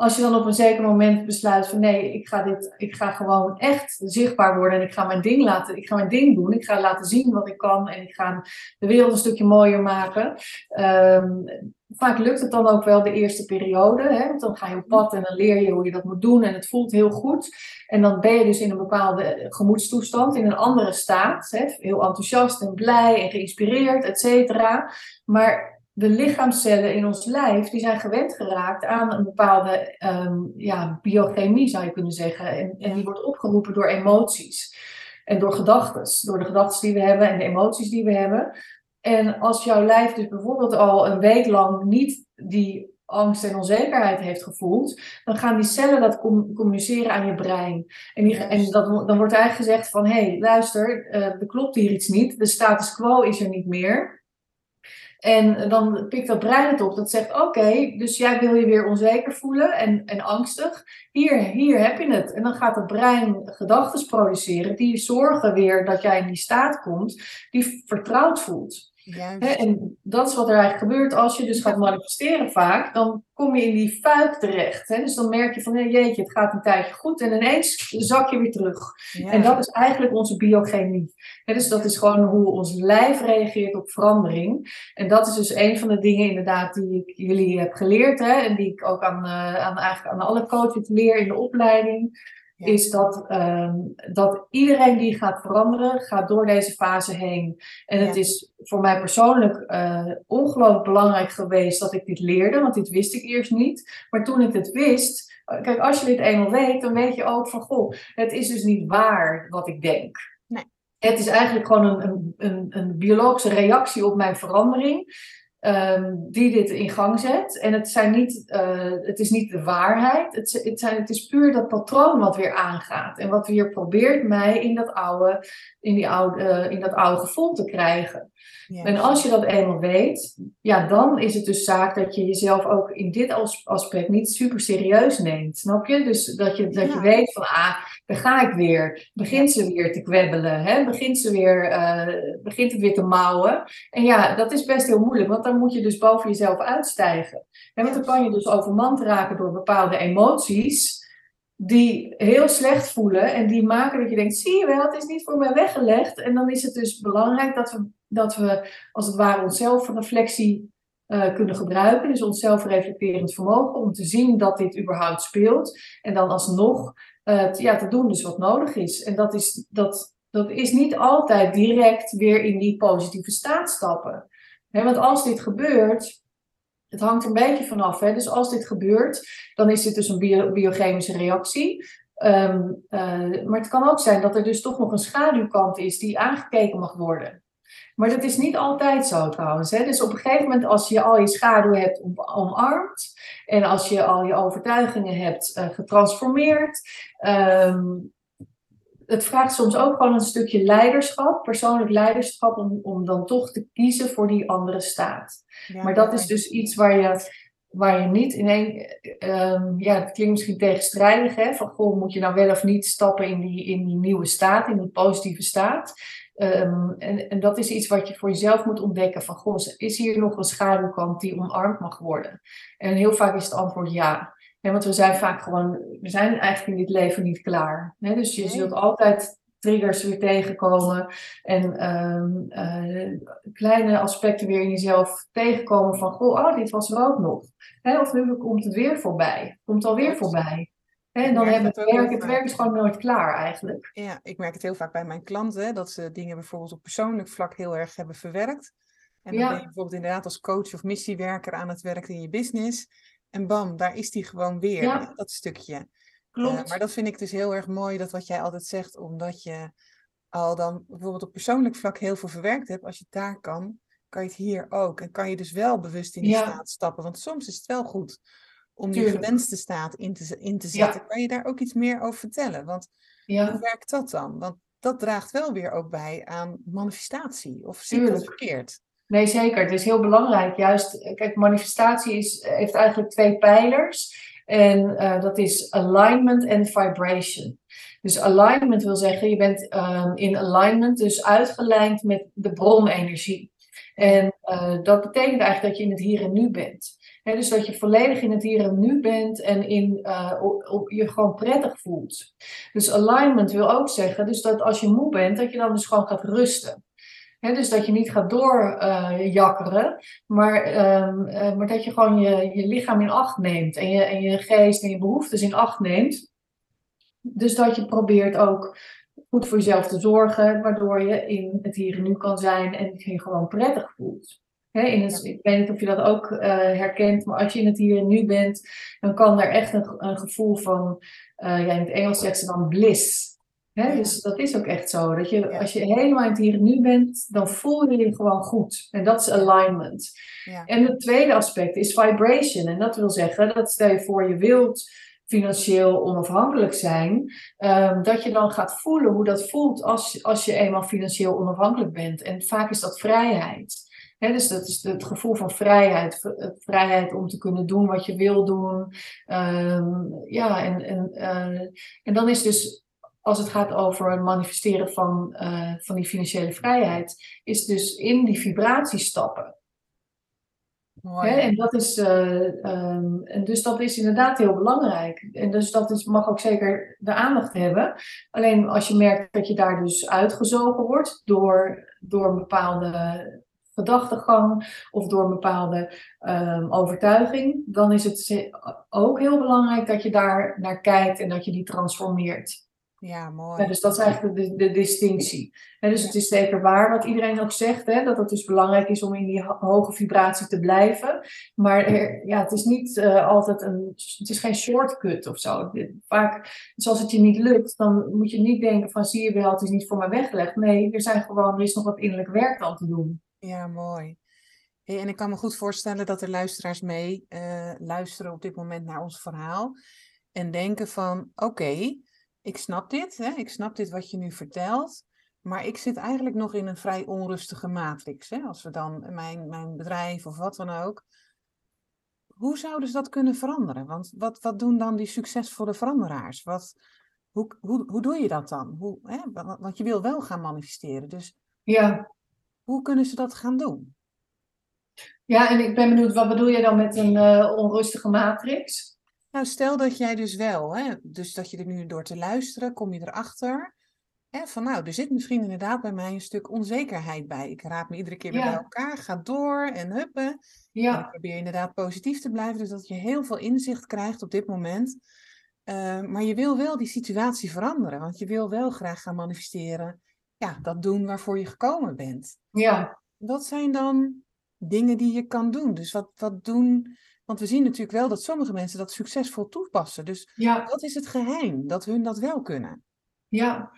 Als je dan op een zeker moment besluit van nee, ik ga, dit, ik ga gewoon echt zichtbaar worden en ik ga mijn ding laten, ik ga mijn ding doen. Ik ga laten zien wat ik kan en ik ga de wereld een stukje mooier maken. Um, vaak lukt het dan ook wel de eerste periode. Hè? Want dan ga je op pad en dan leer je hoe je dat moet doen en het voelt heel goed. En dan ben je dus in een bepaalde gemoedstoestand, in een andere staat. Hè? Heel enthousiast en blij en geïnspireerd, et cetera. Maar de lichaamscellen in ons lijf, die zijn gewend geraakt aan een bepaalde um, ja, biochemie, zou je kunnen zeggen. En, en die wordt opgeroepen door emoties. En door gedachten, door de gedachten die we hebben en de emoties die we hebben. En als jouw lijf dus bijvoorbeeld al een week lang niet die angst en onzekerheid heeft gevoeld, dan gaan die cellen dat communiceren aan je brein. En, die, en dat, dan wordt eigenlijk gezegd van, hé, hey, luister, uh, er klopt hier iets niet, de status quo is er niet meer. En dan pikt dat brein het op. Dat zegt: Oké, dus jij wil je weer onzeker voelen en, en angstig. Hier, hier heb je het. En dan gaat het brein gedachten produceren die zorgen weer dat jij in die staat komt die vertrouwd voelt. En dat is wat er eigenlijk gebeurt als je dus gaat manifesteren vaak. Dan kom je in die fuik terecht. Dus dan merk je van, hey, jeetje, het gaat een tijdje goed. En ineens zak je weer terug. En dat is eigenlijk onze biochemie. dus dat is gewoon hoe ons lijf reageert op verandering. En dat is dus een van de dingen inderdaad die ik jullie heb geleerd. Hè, en die ik ook aan, uh, aan, eigenlijk aan alle coaches leer in de opleiding is dat, ehm, dat iedereen die gaat veranderen, gaat door deze fase heen. En het is voor mij persoonlijk uh, ongelooflijk belangrijk geweest dat ik dit leerde, want dit wist ik eerst niet. Maar toen ik het wist, eh, kijk, als je dit eenmaal weet, dan weet je ook van, goh, het is dus niet waar wat ik denk. Nee. Het is eigenlijk gewoon een, een, een, een biologische reactie op mijn verandering. Ehm, die dit in gang zet. En het, zijn niet, uh, het is niet de waarheid. Het, het, zijn, het is puur dat patroon wat weer aangaat. En wat weer probeert mij in dat oude, in die oude, uh, in dat oude gevoel te krijgen. En als je dat eenmaal weet, ja, dan is het dus zaak dat je jezelf ook in dit aspect niet super serieus neemt. Snap je? Dus dat je, dat je weet van, ah, daar ga ik weer. Begint ze weer te kwebbelen. Hè? Begint, ze weer, uh, begint het weer te mouwen. En ja, dat is best heel moeilijk, want dan moet je dus boven jezelf uitstijgen. En want dan kan je dus overmand raken door bepaalde emoties die heel slecht voelen en die maken dat je denkt, zie je wel, het is niet voor mij weggelegd. En dan is het dus belangrijk dat we, dat we als het ware onszelf reflectie uh, kunnen gebruiken. Dus ons zelfreflecterend vermogen om te zien dat dit überhaupt speelt. En dan alsnog uh, ja, te doen dus wat nodig is. En dat is, dat, dat is niet altijd direct weer in die positieve staat stappen. Want als dit gebeurt, het hangt een beetje vanaf. Hè? Dus als dit gebeurt, dan is dit dus een biochemische reactie. Um, uh, maar het kan ook zijn dat er dus toch nog een schaduwkant is die aangekeken mag worden. Maar dat is niet altijd zo trouwens. Hè? Dus op een gegeven moment, als je al je schaduw hebt omarmd en als je al je overtuigingen hebt uh, getransformeerd, um, het vraagt soms ook gewoon een stukje leiderschap, persoonlijk leiderschap, om, om dan toch te kiezen voor die andere staat. maar dat is dus iets waar je, waar je niet in één. Um, ja, het klinkt misschien tegenstrijdig, hè? Van goh, moet je nou wel of niet stappen in die, in die nieuwe staat, in die positieve staat. Um, en, en dat is iets wat je voor jezelf moet ontdekken. Van goh, is hier nog een schaduwkant die omarmd mag worden? En heel vaak is het antwoord ja. Ja, want we zijn vaak gewoon, we zijn eigenlijk in dit leven niet klaar. Hè? Dus je zult altijd triggers weer tegenkomen en um, uh, kleine aspecten weer in jezelf tegenkomen van, goh, oh, dit was er ook nog. Hè? Of nu komt het weer voorbij, komt alweer voorbij. Hè? En dan hebben het, werk, het werk is gewoon nooit klaar eigenlijk. Ja, ik merk het heel vaak bij mijn klanten, dat ze dingen bijvoorbeeld op persoonlijk vlak heel erg hebben verwerkt. En dan ben je bijvoorbeeld inderdaad als coach of missiewerker aan het werk in je business. En bam, daar is die gewoon weer, dat stukje. Klopt. Uh, maar dat vind ik dus heel erg mooi, dat wat jij altijd zegt, omdat je al dan bijvoorbeeld op persoonlijk vlak heel veel verwerkt hebt, als je het daar kan, kan je het hier ook. En kan je dus wel bewust in die staat stappen. Want soms is het wel goed om die gewenste staat in te, in te zetten. Kan je daar ook iets meer over vertellen? Want hoe werkt dat dan? Want dat draagt wel weer ook bij aan manifestatie. Of zie ik het verkeerd? Nee, zeker. Het is heel belangrijk. Juist, kijk, manifestatie is, heeft eigenlijk twee pijlers. En uh, dat is alignment en vibration. Dus alignment wil zeggen, je bent um, in alignment, dus uitgelijnd met de bronenergie. En dat betekent eigenlijk dat je in het hier en nu bent. Dus dat je volledig in het hier en nu bent en in, op, je gewoon prettig voelt. Dus alignment wil ook zeggen, dus dat als je moe bent, dat je dan dus gewoon gaat rusten dus dat je niet gaat doorjakkeren, uh, maar, um, uh, maar dat je gewoon je, je lichaam in acht neemt en je, en je geest en je behoeftes in acht neemt. Dus dat je probeert ook goed voor jezelf te zorgen, waardoor je in het hier en nu kan zijn en je gewoon prettig voelt. in het, ik weet niet of je dat ook uh, herkent, maar als je in het hier en nu bent, dan kan er echt een, een gevoel van, ja, in het Engels zegt ze dan bliss dus dat is ook echt zo. Dat je, Als je helemaal in het hier en nu bent, dan voel je je gewoon goed. En dat is alignment. Ja. En het tweede aspect is vibration. En dat wil zeggen dat stel je voor je wilt financieel onafhankelijk zijn, um, dat je dan gaat voelen hoe dat voelt als, als je eenmaal financieel onafhankelijk bent. En vaak is dat vrijheid. dus dat is het gevoel van vrijheid. Vrijheid om te kunnen doen wat je wil doen. Um, ja, en, en, uh, en dan is dus als het gaat over het manifesteren van, uh, van die financiële vrijheid, is dus in die vibratie stappen. Hè? En dat is, uh, um, en dus dat is inderdaad heel belangrijk. En dus dat is, mag ook zeker de aandacht hebben. Alleen als je merkt dat je daar dus uitgezogen wordt door, door een bepaalde gedachtegang of door een bepaalde um, overtuiging, dan is het ook heel belangrijk dat je daar naar kijkt en dat je die transformeert. Ja, mooi. dus dat is eigenlijk de, de distinctie. dus het is zeker waar wat iedereen ook zegt, hè, dat het dus belangrijk is om in die hoge vibratie te blijven. Maar er, ja, het is niet uh, altijd een, het is geen shortcut of zo. Vaak, dus als het je niet lukt, dan moet je niet denken van zie je wel, het is niet voor mij weggelegd. Nee, er, zijn gewoon, er is nog wat innerlijk werk aan te doen. Ja, mooi. en ik kan me goed voorstellen dat er luisteraars mee uh, luisteren op dit moment naar ons verhaal. En denken van, oké, ik snap dit, hè? ik snap dit wat je nu vertelt. Maar ik zit eigenlijk nog in een vrij onrustige matrix. Hè? Als we dan mijn, mijn bedrijf of wat dan ook. Hoe zouden ze dat kunnen veranderen? Want wat, wat doen dan die succesvolle veranderaars? Wat, hoe, hoe, hoe doe je dat dan? Hoe, hè? Want je wil wel gaan manifesteren. Dus ja. hoe kunnen ze dat gaan doen? Ja, en ik ben benieuwd, wat bedoel je dan met een uh, onrustige matrix? Nou, stel dat jij dus wel, hè, dus dat je er nu door te luisteren, kom je erachter. Hè, van nou, er zit misschien inderdaad bij mij een stuk onzekerheid bij. Ik raad me iedere keer weer bij elkaar, ga door en huppen. Ja. En ik probeer inderdaad positief te blijven, dus dat je heel veel inzicht krijgt op dit moment. Uh, maar je wil wel die situatie veranderen, want je wil wel graag gaan manifesteren. Ja, dat doen waarvoor je gekomen bent. Ja. Wat zijn dan dingen die je kan doen? Dus wat, wat doen want we zien natuurlijk wel dat sommige mensen dat succesvol toepassen. Dus ja. wat is het geheim dat hun dat wel kunnen? Ja,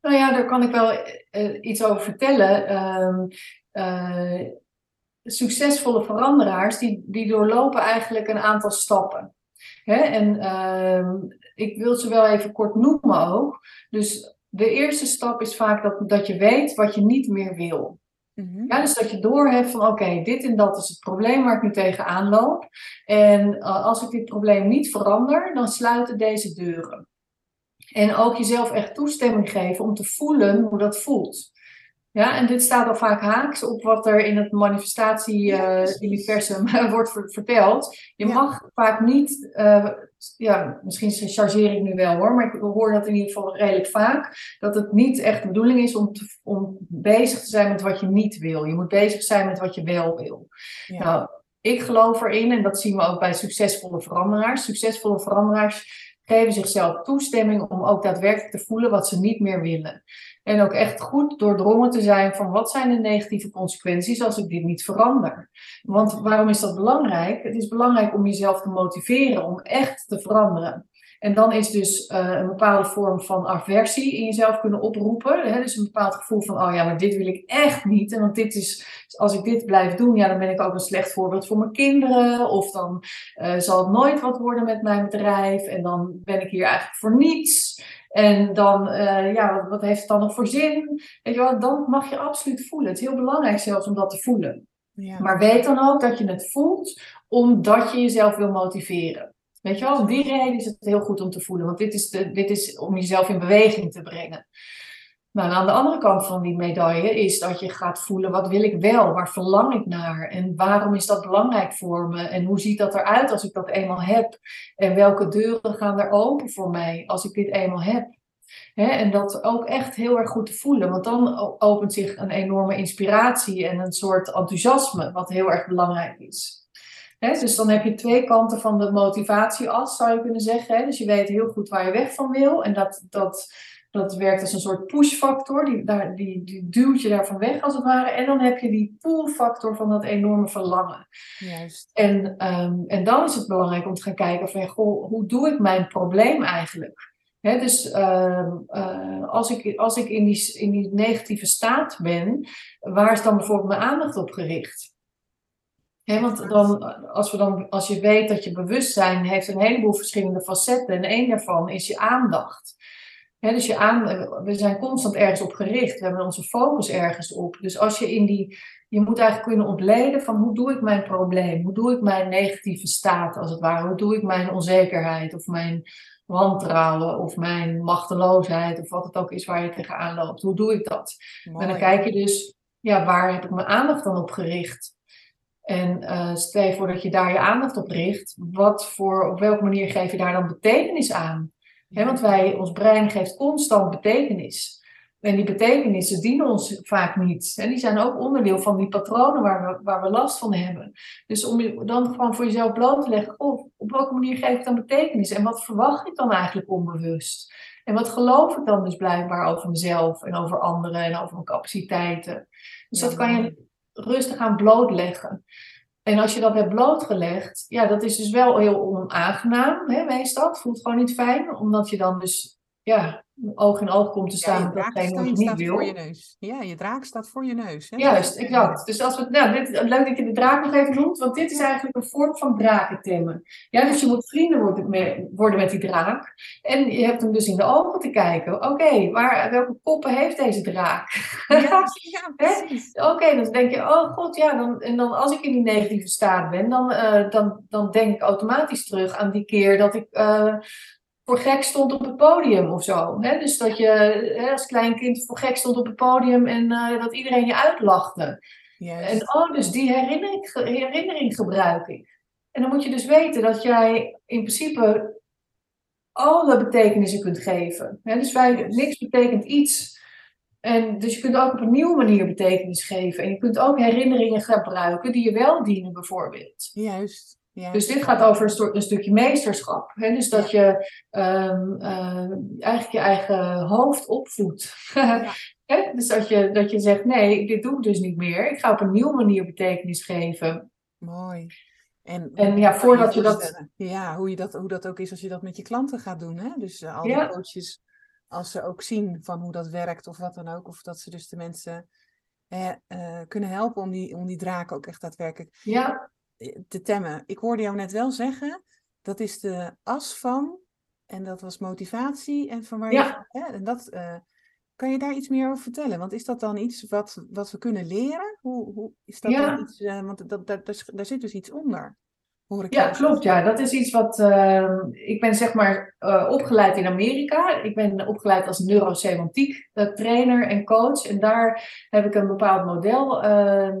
nou ja, daar kan ik wel uh, iets over vertellen. Uh, succesvolle veranderaars, die, die doorlopen eigenlijk een aantal stappen. Hè? En uh, ik wil ze wel even kort noemen ook. Dus de eerste stap is vaak dat, dat je weet wat je niet meer wil. Mhm. Ja, dus dat je doorhebt van oké, dit en dat is het probleem waar ik nu tegenaan loop. En uh, als ik dit probleem niet verander, dan sluiten deze deuren. En ook jezelf echt toestemming geven om te voelen hoe dat voelt. Ja, en dit staat al vaak haaks op wat er in het manifestatie-universum uh, wordt verteld. Je mag vaak niet, uh, ja, misschien chargeer ik nu wel hoor, maar ik hoor dat in ieder geval redelijk vaak, dat het niet echt de bedoeling is om, te, om bezig te zijn met wat je niet wil. Je moet bezig zijn met wat je wel wil. Ja. Nou, ik geloof erin, en dat zien we ook bij succesvolle veranderaars. Succesvolle veranderaars geven zichzelf toestemming om ook daadwerkelijk te voelen wat ze niet meer willen. En ook echt goed doordrongen te zijn van wat zijn de negatieve consequenties als ik dit niet verander. Want waarom is dat belangrijk? Het is belangrijk om jezelf te motiveren om echt te veranderen. En dan is dus uh, een bepaalde vorm van aversie in jezelf kunnen oproepen. Hè? Dus een bepaald gevoel van, oh ja, maar dit wil ik echt niet. En want dit is, als ik dit blijf doen, ja, dan ben ik ook een slecht voorbeeld voor mijn kinderen. Of dan uh, zal het nooit wat worden met mijn bedrijf. En dan ben ik hier eigenlijk voor niets. En dan, uh, ja, wat, heeft het dan nog voor zin? Weet je wel, dan mag je absoluut voelen. Het is heel belangrijk zelfs om dat te voelen. Ja. Maar weet dan ook dat je het voelt omdat je jezelf wil motiveren. Weet je wel, om die reden is het heel goed om te voelen. Want dit is, de, dit is om jezelf in beweging te brengen. Maar aan de andere kant van die medaille is dat je gaat voelen, wat wil ik wel? Waar verlang ik naar? En waarom is dat belangrijk voor me? En hoe ziet dat eruit als ik dat eenmaal heb? En welke deuren gaan er open voor mij als ik dit eenmaal heb? en dat ook echt heel erg goed te voelen, want dan opent zich een enorme inspiratie en een soort enthousiasme, wat heel erg belangrijk is dus dan heb je twee kanten van de motivatieas, zou je kunnen zeggen. Dus je weet heel goed waar je weg van wil. En dat, dat, dat werkt als een soort push-factor. Die, die, die duwt je daarvan weg, als het ware. En dan heb je die pull-factor van dat enorme verlangen. Juist. En, um, en dan is het belangrijk om te gaan kijken van, goh, hoe doe ik mijn probleem eigenlijk? He, dus uh, uh, als ik, als ik in, die, in die negatieve staat ben, waar is dan bijvoorbeeld mijn aandacht op gericht? want dan, als, we dan, als je weet dat je bewustzijn heeft een heleboel verschillende facetten en één daarvan is je aandacht. Dus je aan, we zijn constant ergens op gericht. We hebben onze focus ergens op. Dus als je in die, je moet eigenlijk kunnen ontleden van hoe doe ik mijn probleem? Hoe doe ik mijn negatieve staat als het ware? Hoe doe ik mijn onzekerheid of mijn wantrouwen of mijn machteloosheid of wat het ook is waar je tegenaan loopt? Hoe doe ik dat? En dan kijk je dus, ja, waar heb ik mijn aandacht dan op gericht? En uh, stel je voor dat je daar je aandacht op richt, wat voor, op welke manier geef je daar dan betekenis aan? Want wij, ons brein geeft constant betekenis. En die betekenissen dienen ons vaak niet. En die zijn ook onderdeel van die patronen waar we, waar we last van hebben. Dus om je dan gewoon voor jezelf bloot te leggen, oh, op welke manier geef ik dan betekenis? En wat verwacht ik dan eigenlijk onbewust? En wat geloof ik dan dus blijkbaar over mezelf en over anderen en over mijn capaciteiten? Dus dat kan je rustig aan blootleggen. En als je dat hebt blootgelegd, ja, dat is dus wel heel onaangenaam, hè, meestal. Het voelt gewoon niet fijn, omdat je dan dus ja, oog in oog komt te staan ja, wat je niet wil. Voor je neus. Ja, je draak staat voor je neus. Hè? Juist, exact. Dus als we, nou, dit, leuk dat je de draak nog even noemt, want dit is eigenlijk een vorm van drakentemmen. Ja, dus je moet vrienden worden met, worden met die draak. En je hebt hem dus in de ogen te kijken. Oké, waar welke koppen heeft deze draak? Ja, ja precies. Oké, dan denk je, oh god, ja, dan, en dan als ik in die negatieve staat ben, dan, uh, dan, dan denk ik automatisch terug aan die keer dat ik... Uh, voor gek stond op het podium of zo. Hè? Dus dat je hè, als klein kind voor gek stond op het podium en uh, dat iedereen je uitlachte. Yes. En oh, dus die herinnering, herinnering gebruik ik. En dan moet je dus weten dat jij in principe alle betekenissen kunt geven. Hè? Dus wij, niks betekent iets. En dus je kunt ook op een nieuwe manier betekenis geven. En je kunt ook herinneringen gebruiken die je wel dienen, bijvoorbeeld. Juist. Dus dit gaat over een, soort, een stukje meesterschap. Hè? Dus dat je um, uh, eigenlijk je eigen hoofd opvoedt. Ja. dus dat je, dat je zegt, nee, dit doe ik dus niet meer. Ik ga op een nieuwe manier betekenis geven. Mooi. En, en ja, voordat je, dat... Ja, hoe, je dat, hoe dat ook is als je dat met je klanten gaat doen. Hè? Dus uh, al die coaches, als ze ook zien van hoe dat werkt of wat dan ook. Of dat ze dus de mensen uh, kunnen helpen om die, om die draken ook echt daadwerkelijk... Ja te temmen. Ik hoorde jou net wel zeggen, dat is de as van, en dat was motivatie en van waar ja. je... Hè, en dat, uh, kan je daar iets meer over vertellen? Want is dat dan iets wat, wat we kunnen leren? Hoe, hoe is dat ja. dan iets, uh, want dat, dat, daar, daar zit dus iets onder. Ja, klopt. Ja, dat is iets wat. Uh, ik ben zeg maar uh, opgeleid in Amerika. Ik ben opgeleid als neurosemantiek uh, trainer en coach. En daar heb ik een bepaald model ehm,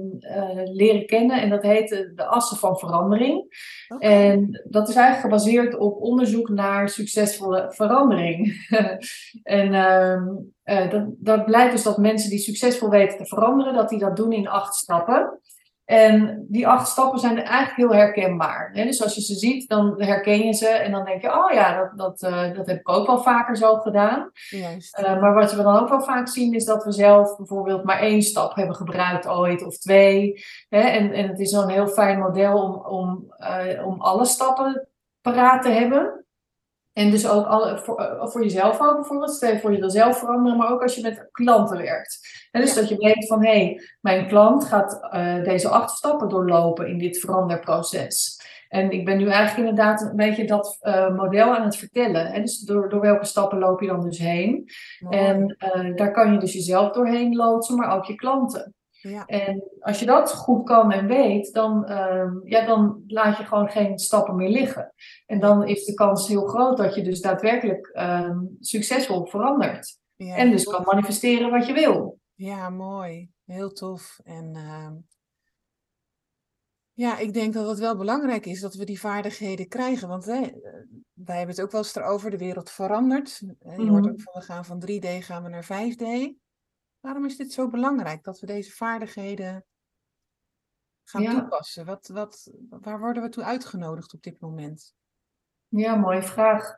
leren kennen. En dat heet de assen van verandering. Okay. En dat is eigenlijk gebaseerd op onderzoek naar succesvolle verandering. en ehm, dat, dat blijkt dus dat mensen die succesvol weten te veranderen, dat die dat doen in acht stappen. En die acht stappen zijn eigenlijk heel herkenbaar. Hè? Dus als je ze ziet, dan herken je ze en dan denk je, oh ja, dat, dat, uh, dat heb ik ook wel vaker zo gedaan. Juist. Uh, maar wat we dan ook wel vaak zien, is dat we zelf bijvoorbeeld maar één stap hebben gebruikt ooit of twee. Hè? En, en het is zo'n heel fijn model om, om, uh, om alle stappen paraat te hebben. En dus ook alle, voor, eh, voor jezelf ook bijvoorbeeld. Voor je wil zelf veranderen, maar ook als je met klanten werkt. En dus dat je weet van, hé, hey, mijn klant gaat uh, deze acht stappen doorlopen in dit veranderproces. En ik ben nu eigenlijk inderdaad een beetje dat uh, model aan het vertellen. En dus door, door welke stappen loop je dan dus heen? En daar kan je dus jezelf doorheen loodsen, maar ook je klanten. Ja. En als je dat goed kan en weet, dan, uh, ja, dan laat je gewoon geen stappen meer liggen. En dan is de kans heel groot dat je dus daadwerkelijk uh, succesvol verandert. Ja, en dus kan manifesteren wat je wil. Ja, mooi. Heel tof. En uh, ja, ik denk dat het wel belangrijk is dat we die vaardigheden krijgen. Want hè, wij hebben het ook wel eens erover, de wereld verandert. Je -hmm. hoort ook van, we gaan van 3D gaan we naar 5D. Waarom is dit zo belangrijk dat we deze vaardigheden gaan ja. toepassen? Wat, wat, waar worden we toe uitgenodigd op dit moment? Ja, mooie vraag.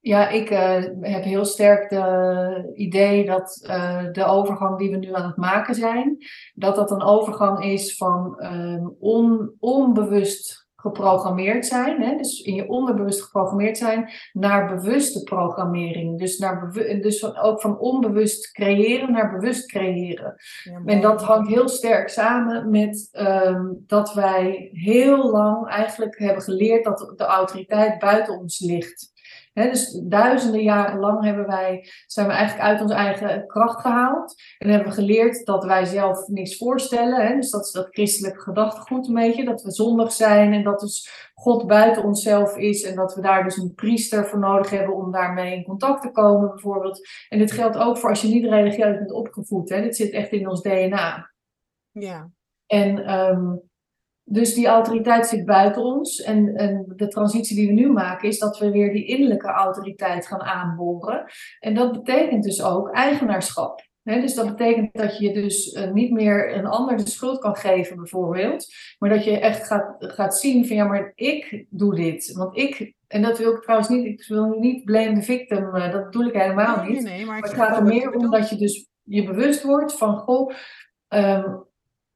Ja, ik uh, heb heel sterk het idee dat uh, de overgang die we nu aan het maken zijn, dat dat een overgang is van uh, on, onbewust geprogrammeerd zijn, hè, dus in je onderbewust geprogrammeerd zijn, naar bewuste programmering. Dus, naar dus van, ook van onbewust creëren naar bewust creëren. Ja, en dat hangt heel sterk samen met um, dat wij heel lang eigenlijk hebben geleerd dat de autoriteit buiten ons ligt. Dus duizenden jaren lang hebben wij, zijn we eigenlijk uit onze eigen kracht gehaald. En hebben we geleerd dat wij zelf niks voorstellen. dus dat is dat christelijke gedachtegoed een beetje. Dat we zondig zijn en dat dus God buiten onszelf is. En dat we daar dus een priester voor nodig hebben om daarmee in contact te komen bijvoorbeeld. En dit geldt ook voor als je niet religieus bent opgevoed. Hè. Dit zit echt in ons DNA. Ja. En um, dus die autoriteit zit buiten ons. En, en, de transitie die we nu maken is dat we weer die innerlijke autoriteit gaan aanboren. En dat betekent dus ook eigenaarschap. dus dat betekent dat je dus uh, niet meer een ander de schuld kan geven, bijvoorbeeld. Maar dat je echt gaat, gaat zien van ja, maar ik doe dit. Want ik, en dat wil ik trouwens niet, ik wil niet blame the victim, uh, dat bedoel ik helemaal niet. Nee, nee, maar, maar het gaat er meer om dat je dus je bewust wordt van goh. Um,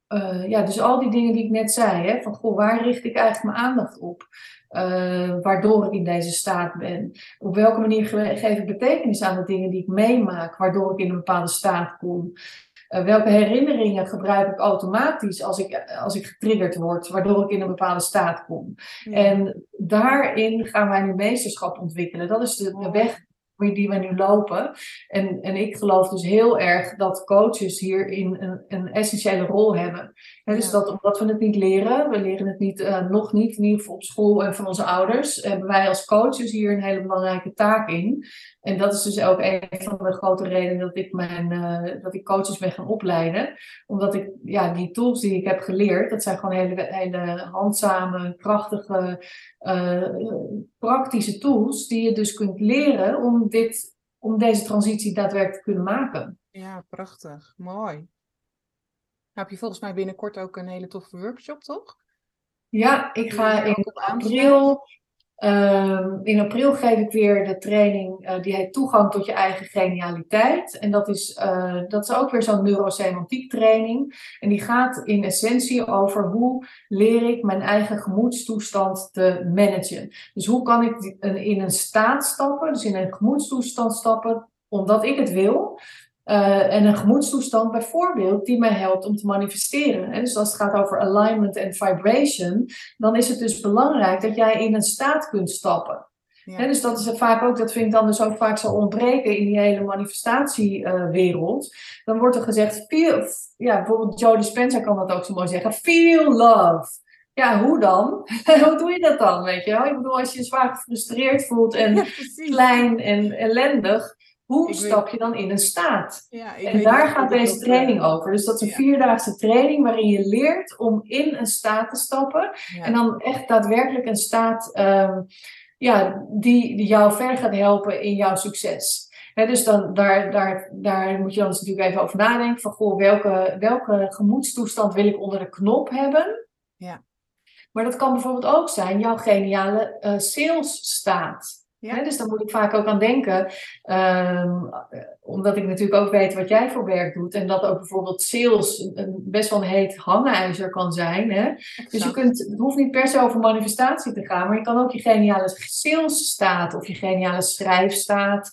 uh, ja, dus al die dingen die ik net zei, hè, van goh, waar richt ik eigenlijk mijn aandacht op? Uh, waardoor ik in deze staat ben. Op welke manier geef ik betekenis aan de dingen die ik meemaak, waardoor ik in een bepaalde staat kom? Uh, welke herinneringen gebruik ik automatisch als ik, als ik getriggerd word, waardoor ik in een bepaalde staat kom? Ja. En daarin gaan wij nu meesterschap ontwikkelen. Dat is de, de weg die we nu lopen. En, en ik geloof dus heel erg dat coaches hierin een, een essentiële rol hebben. Dus dat omdat we het niet leren, we leren het niet, uh, nog niet, in ieder geval op school en van onze ouders, hebben wij als coaches hier een hele belangrijke taak in. En dat is dus ook een van de grote redenen dat ik, mijn, uh, dat ik coaches ben gaan opleiden. Omdat ik ja, die tools die ik heb geleerd, dat zijn gewoon hele, hele handzame, krachtige, uh, praktische tools die je dus kunt leren om, dit, om deze transitie daadwerkelijk te kunnen maken. Ja, prachtig. Mooi. Heb je volgens mij binnenkort ook een hele toffe workshop, toch? Ja, ik ga in april Um, in april geef ik weer de training uh, die heet Toegang tot je eigen genialiteit. En dat is, uh, dat is ook weer zo'n neurosemantiek training. En die gaat in essentie over hoe leer ik mijn eigen gemoedstoestand te managen. Dus hoe kan ik in een staat stappen, dus in een gemoedstoestand stappen, omdat ik het wil. Uh, en een gemoedstoestand bijvoorbeeld die mij helpt om te manifesteren. En dus als het gaat over alignment en vibration, dan is het dus belangrijk dat jij in een staat kunt stappen. Ja. dus dat is vaak ook, dat vind ik dan dus ook vaak zo ontbreken in die hele manifestatiewereld. Uh, dan wordt er gezegd, feel, ja, bijvoorbeeld Joe Dispenza kan dat ook zo mooi zeggen, feel love. Ja, hoe dan? hoe doe je dat dan? Weet je wel? Ik bedoel, als je je zwaar gefrustreerd voelt en ja, klein en ellendig, hoe stap je dan in een staat? Ja, en daar gaat deze training over. Dus dat is een ja. vierdaagse training waarin je leert om in een staat te stappen. Ja. En dan echt daadwerkelijk een staat um, ja, die, die jou verder gaat helpen in jouw succes. He, dus dan, daar, daar, daar moet je dan natuurlijk even over nadenken. Van goh, welke, welke gemoedstoestand wil ik onder de knop hebben? Ja. Maar dat kan bijvoorbeeld ook zijn jouw geniale uh, salesstaat. Ja. He, dus daar moet ik vaak ook aan denken. Um, omdat ik natuurlijk ook weet wat jij voor werk doet. En dat ook bijvoorbeeld sales een, best wel een heet hangijzer kan zijn. Hè? Dus je kunt, het hoeft niet per se over manifestatie te gaan. Maar je kan ook je geniale salesstaat of je geniale schrijfstaat.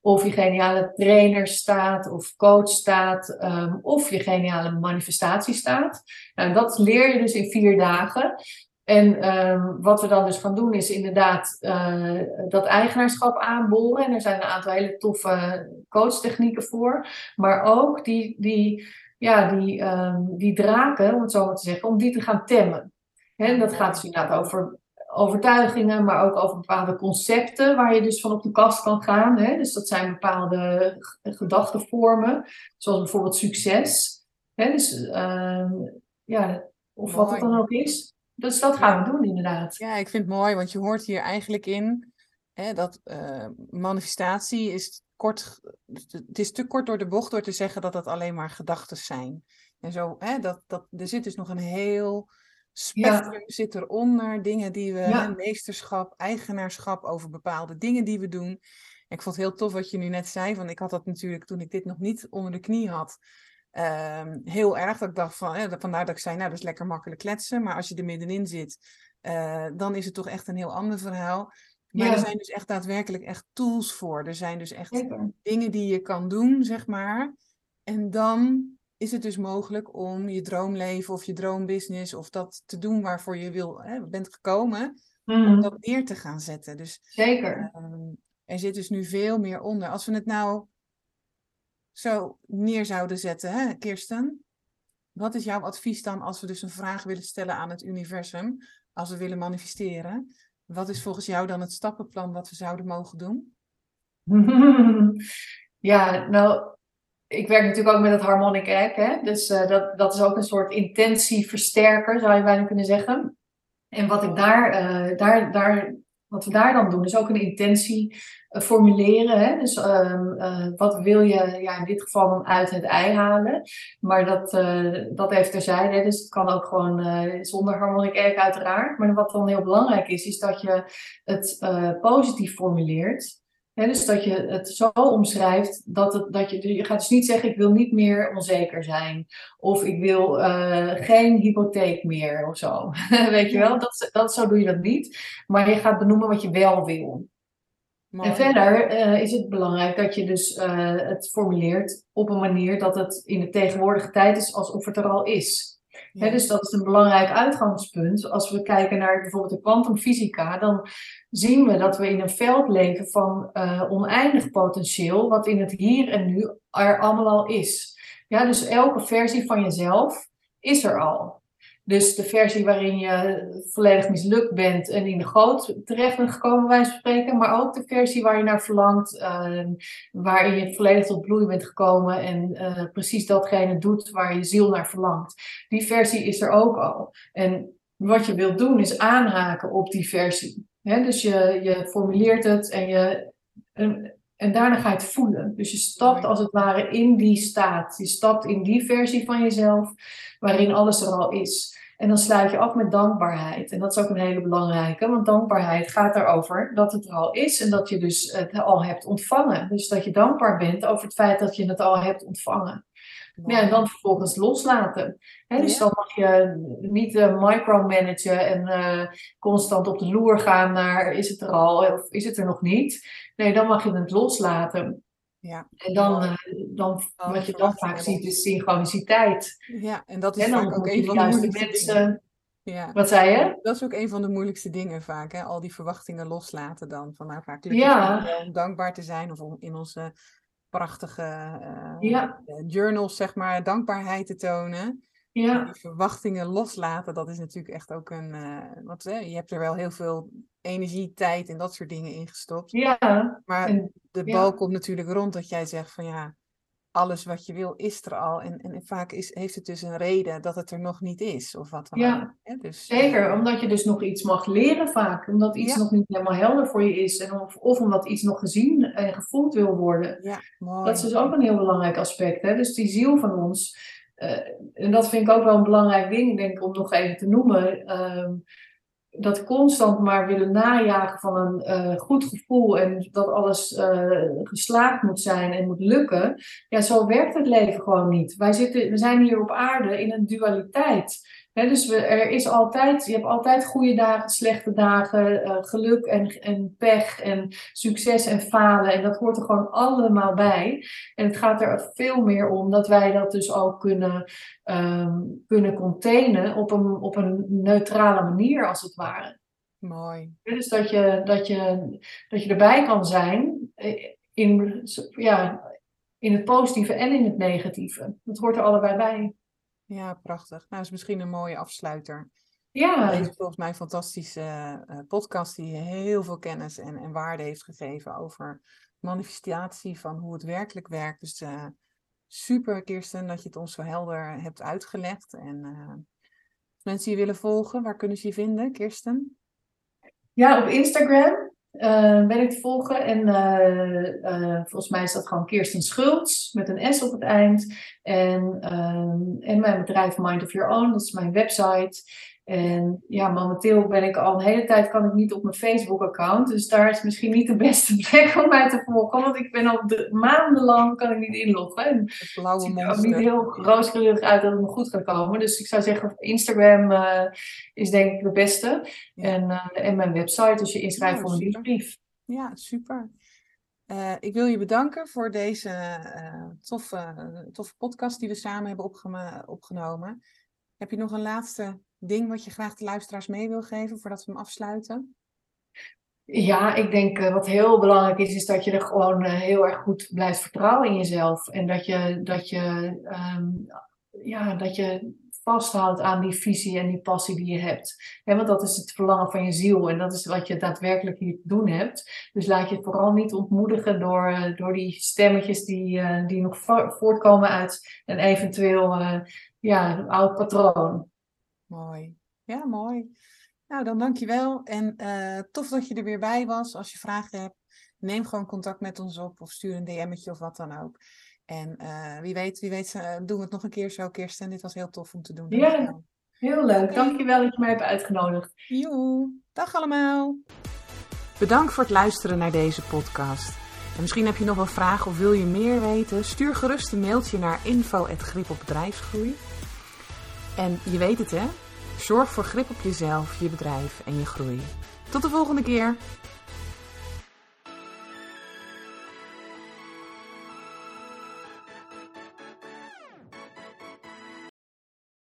Of je geniale trainerstaat of coachstaat. Um, of je geniale manifestatiestaat. Nou, dat leer je dus in vier dagen. En um, wat we dan dus gaan doen is inderdaad uh, dat eigenaarschap aanboren. En er zijn een aantal hele toffe coachtechnieken voor. Maar ook die, die, ja, die, um, die draken, om het zo maar te zeggen, om die te gaan temmen. En dat gaat dus inderdaad over overtuigingen, maar ook over bepaalde concepten waar je dus van op de kast kan gaan. Hè? Dus dat zijn bepaalde gedachtenvormen, zoals bijvoorbeeld succes. Hè? Dus uh, ja, of wat het dan ook is. Dus dat gaan we doen, inderdaad. Ja, ik vind het mooi, want je hoort hier eigenlijk in hè, dat uh, manifestatie is kort. Het is te kort door de bocht door te zeggen dat dat alleen maar gedachten zijn. En zo, hè, dat, dat, er zit dus nog een heel spectrum ja. zit eronder. Dingen die we, ja. hè, meesterschap, eigenaarschap over bepaalde dingen die we doen. En ik vond het heel tof wat je nu net zei. Want ik had dat natuurlijk toen ik dit nog niet onder de knie had. Um, heel erg dat ik dacht van, eh, vandaar dat ik zei, nou dat is lekker makkelijk kletsen, maar als je er middenin zit, uh, dan is het toch echt een heel ander verhaal. Maar ja. er zijn dus echt daadwerkelijk echt tools voor. Er zijn dus echt dingen die je kan doen, zeg maar. En dan is het dus mogelijk om je droomleven of je droombusiness of dat te doen waarvoor je wil, hè, bent gekomen, mm. om dat neer te gaan zetten. Dus, Zeker. Um, er zit dus nu veel meer onder. Als we het nou zo neer zouden zetten, hè, Kirsten? Wat is jouw advies dan als we dus een vraag willen stellen aan het universum, als we willen manifesteren? Wat is volgens jou dan het stappenplan wat we zouden mogen doen? Ja, nou, ik werk natuurlijk ook met het harmonic egg, hè? dus uh, dat, dat is ook een soort intentieversterker, zou je bijna kunnen zeggen. En wat ik daar, uh, daar, daar wat we daar dan doen, is ook een intentie uh, formuleren. Hè? Dus uh, wat wil je ja, in dit geval dan uit het ei halen? Maar dat, uh, dat even terzijde. Dus het kan ook gewoon zonder harmonic egg uiteraard. Maar wat dan heel belangrijk is, is dat je het positief formuleert dus dat je het zo omschrijft dat, het, dat je, je gaat dus niet zeggen ik wil niet meer onzeker zijn. Of ik wil uh, geen hypotheek meer of zo. Weet je wel, dat, dat, zo doe je dat niet. Maar je gaat benoemen wat je wel wil. En verder uh, is het belangrijk dat je dus uh, het formuleert op een manier dat het in de tegenwoordige tijd is alsof het er al is. Ja. dus dat is een belangrijk uitgangspunt. Als we kijken naar bijvoorbeeld de kwantumfysica, dan zien we dat we in een veld leven van uh, oneindig potentieel, wat in het hier en nu er allemaal al is. Ja, dus elke versie van jezelf is er al. Dus de versie waarin je volledig mislukt bent en in de goot terecht bent gekomen, wij spreken. Maar ook de versie waar je naar verlangt, uh, waarin je volledig tot bloei bent gekomen en uh, precies datgene doet waar je ziel naar verlangt. Die versie is er ook al. En wat je wilt doen is aanhaken op die versie. dus je, je formuleert het en, je, en, en daarna ga je het voelen. Dus je stapt als het ware in die staat. Je stapt in die versie van jezelf waarin alles er al is. En dan sluit je af met dankbaarheid. En dat is ook een hele belangrijke, want dankbaarheid gaat erover dat het er al is en dat je dus het al hebt ontvangen. Dus dat je dankbaar bent over het feit dat je het al hebt ontvangen. Ja, en dan vervolgens loslaten. dus dan mag je niet uh, micromanagen en uh, constant op de loer gaan naar is het er al of is het er nog niet. Nee, dan mag je het loslaten. Ja. En dan, uh, dan wat je dan vaak ziet is synchroniciteit. Ja, en dat is en vaak ook een van de moeilijkste mensen... dingen. Ja. Wat zei je? Dat is ook een van de moeilijkste dingen vaak, hè? al die verwachtingen loslaten dan. Van nou, vaak ja. om dankbaar te zijn of om in onze prachtige uh, ja. journals, zeg maar, dankbaarheid te tonen. Ja. Die verwachtingen loslaten, dat is natuurlijk echt ook een. Uh, wat, hè, je hebt er wel heel veel energie, tijd en dat soort dingen in gestopt. Ja. Maar de bal komt natuurlijk rond dat jij zegt van ja, alles wat je wil is er al. En, en vaak is, heeft het dus een reden dat het er nog niet is. Of wat dan ja, ook. Dus, zeker. Uh, omdat je dus nog iets mag leren vaak. Omdat iets nog niet helemaal helder voor je is. En of, of omdat iets nog gezien en gevoeld wil worden. Ja, mooi. Dat is dus ook een heel belangrijk aspect. Hè? Dus die ziel van ons uh, en dat vind ik ook wel een belangrijk ding, denk ik, om nog even te noemen. Uh, dat constant maar willen najagen van een uh, goed gevoel en dat alles uh, geslaagd moet zijn en moet lukken. Ja, zo werkt het leven gewoon niet. Wij zitten, we zijn hier op aarde in een dualiteit dus we, er is altijd, je hebt altijd goede dagen, slechte dagen, uh, geluk en, en pech en succes en falen. En dat hoort er gewoon allemaal bij. En het gaat er veel meer om dat wij dat dus ook kunnen, um, kunnen containen op een, op een neutrale manier, als het ware. Mooi. Dus dat je, dat je, dat je erbij kan zijn eh, in, ja, in het positieve en in het negatieve. Dat hoort er allebei bij. Ja, prachtig. Nou, is misschien een mooie afsluiter. Ja. Deze volgens mij een fantastische uh, podcast die heel veel kennis en, en waarde heeft gegeven over manifestatie van hoe het werkelijk werkt. Dus uh, super, Kirsten, dat je het ons zo helder hebt uitgelegd. En uh, als mensen je willen volgen, waar kunnen ze je vinden, Kirsten? Ja, op Instagram ben ik te volgen. En uh, uh, volgens mij is dat gewoon Kirsten Schultz met een S op het eind. En, en mijn bedrijf Mind of Your Own, dat is mijn website. En ja, momenteel ben ik al een hele tijd kan ik niet op mijn Facebook-account. Dus daar is misschien niet de beste plek om mij te volgen. Want ik ben al maandenlang kan ik niet inloggen. En het blauwe ziet er ook niet heel rooskleurig uit dat het me goed kan komen. Dus ik zou zeggen, Instagram uh, is denk ik de beste. En, uh, en mijn website, als je inschrijft ja, voor een nieuwsbrief. Ja, super. Uh, ik wil je bedanken voor deze toffe, toffe podcast die we samen hebben opgenomen. Heb je nog een laatste ding wat je graag de luisteraars mee wil geven voordat we hem afsluiten? Ja, ik denk uh, wat heel belangrijk is, is dat je er gewoon uh, heel erg goed blijft vertrouwen in jezelf. En dat je, dat je, um, ja, dat je vasthoudt aan die visie en die passie die je hebt. want dat is het verlangen van je ziel en dat is wat je daadwerkelijk hier te doen hebt. Dus laat je vooral niet ontmoedigen door, uh, door die stemmetjes die, die nog voortkomen uit een eventueel ja, oud patroon. Mooi. Ja, mooi. Nou, dan dankjewel. En uh, tof dat je er weer bij was. Als je vragen hebt, neem gewoon contact met ons op of stuur een DM'tje of wat dan ook. En uh, wie weet, wie weet uh, doen we het nog een keer zo, Kirsten. Dit was heel tof om te doen. Ja, heel leuk. Okay. Dankjewel dat je mij hebt uitgenodigd. Joe, dag allemaal. Bedankt voor het luisteren naar deze podcast. En misschien heb je nog wel vragen of wil je meer weten? Stuur gerust een mailtje naar info.gripopbedrijfsgroei. En je weet het hè, Zorg voor grip op jezelf, je bedrijf en je groei. Tot de volgende keer!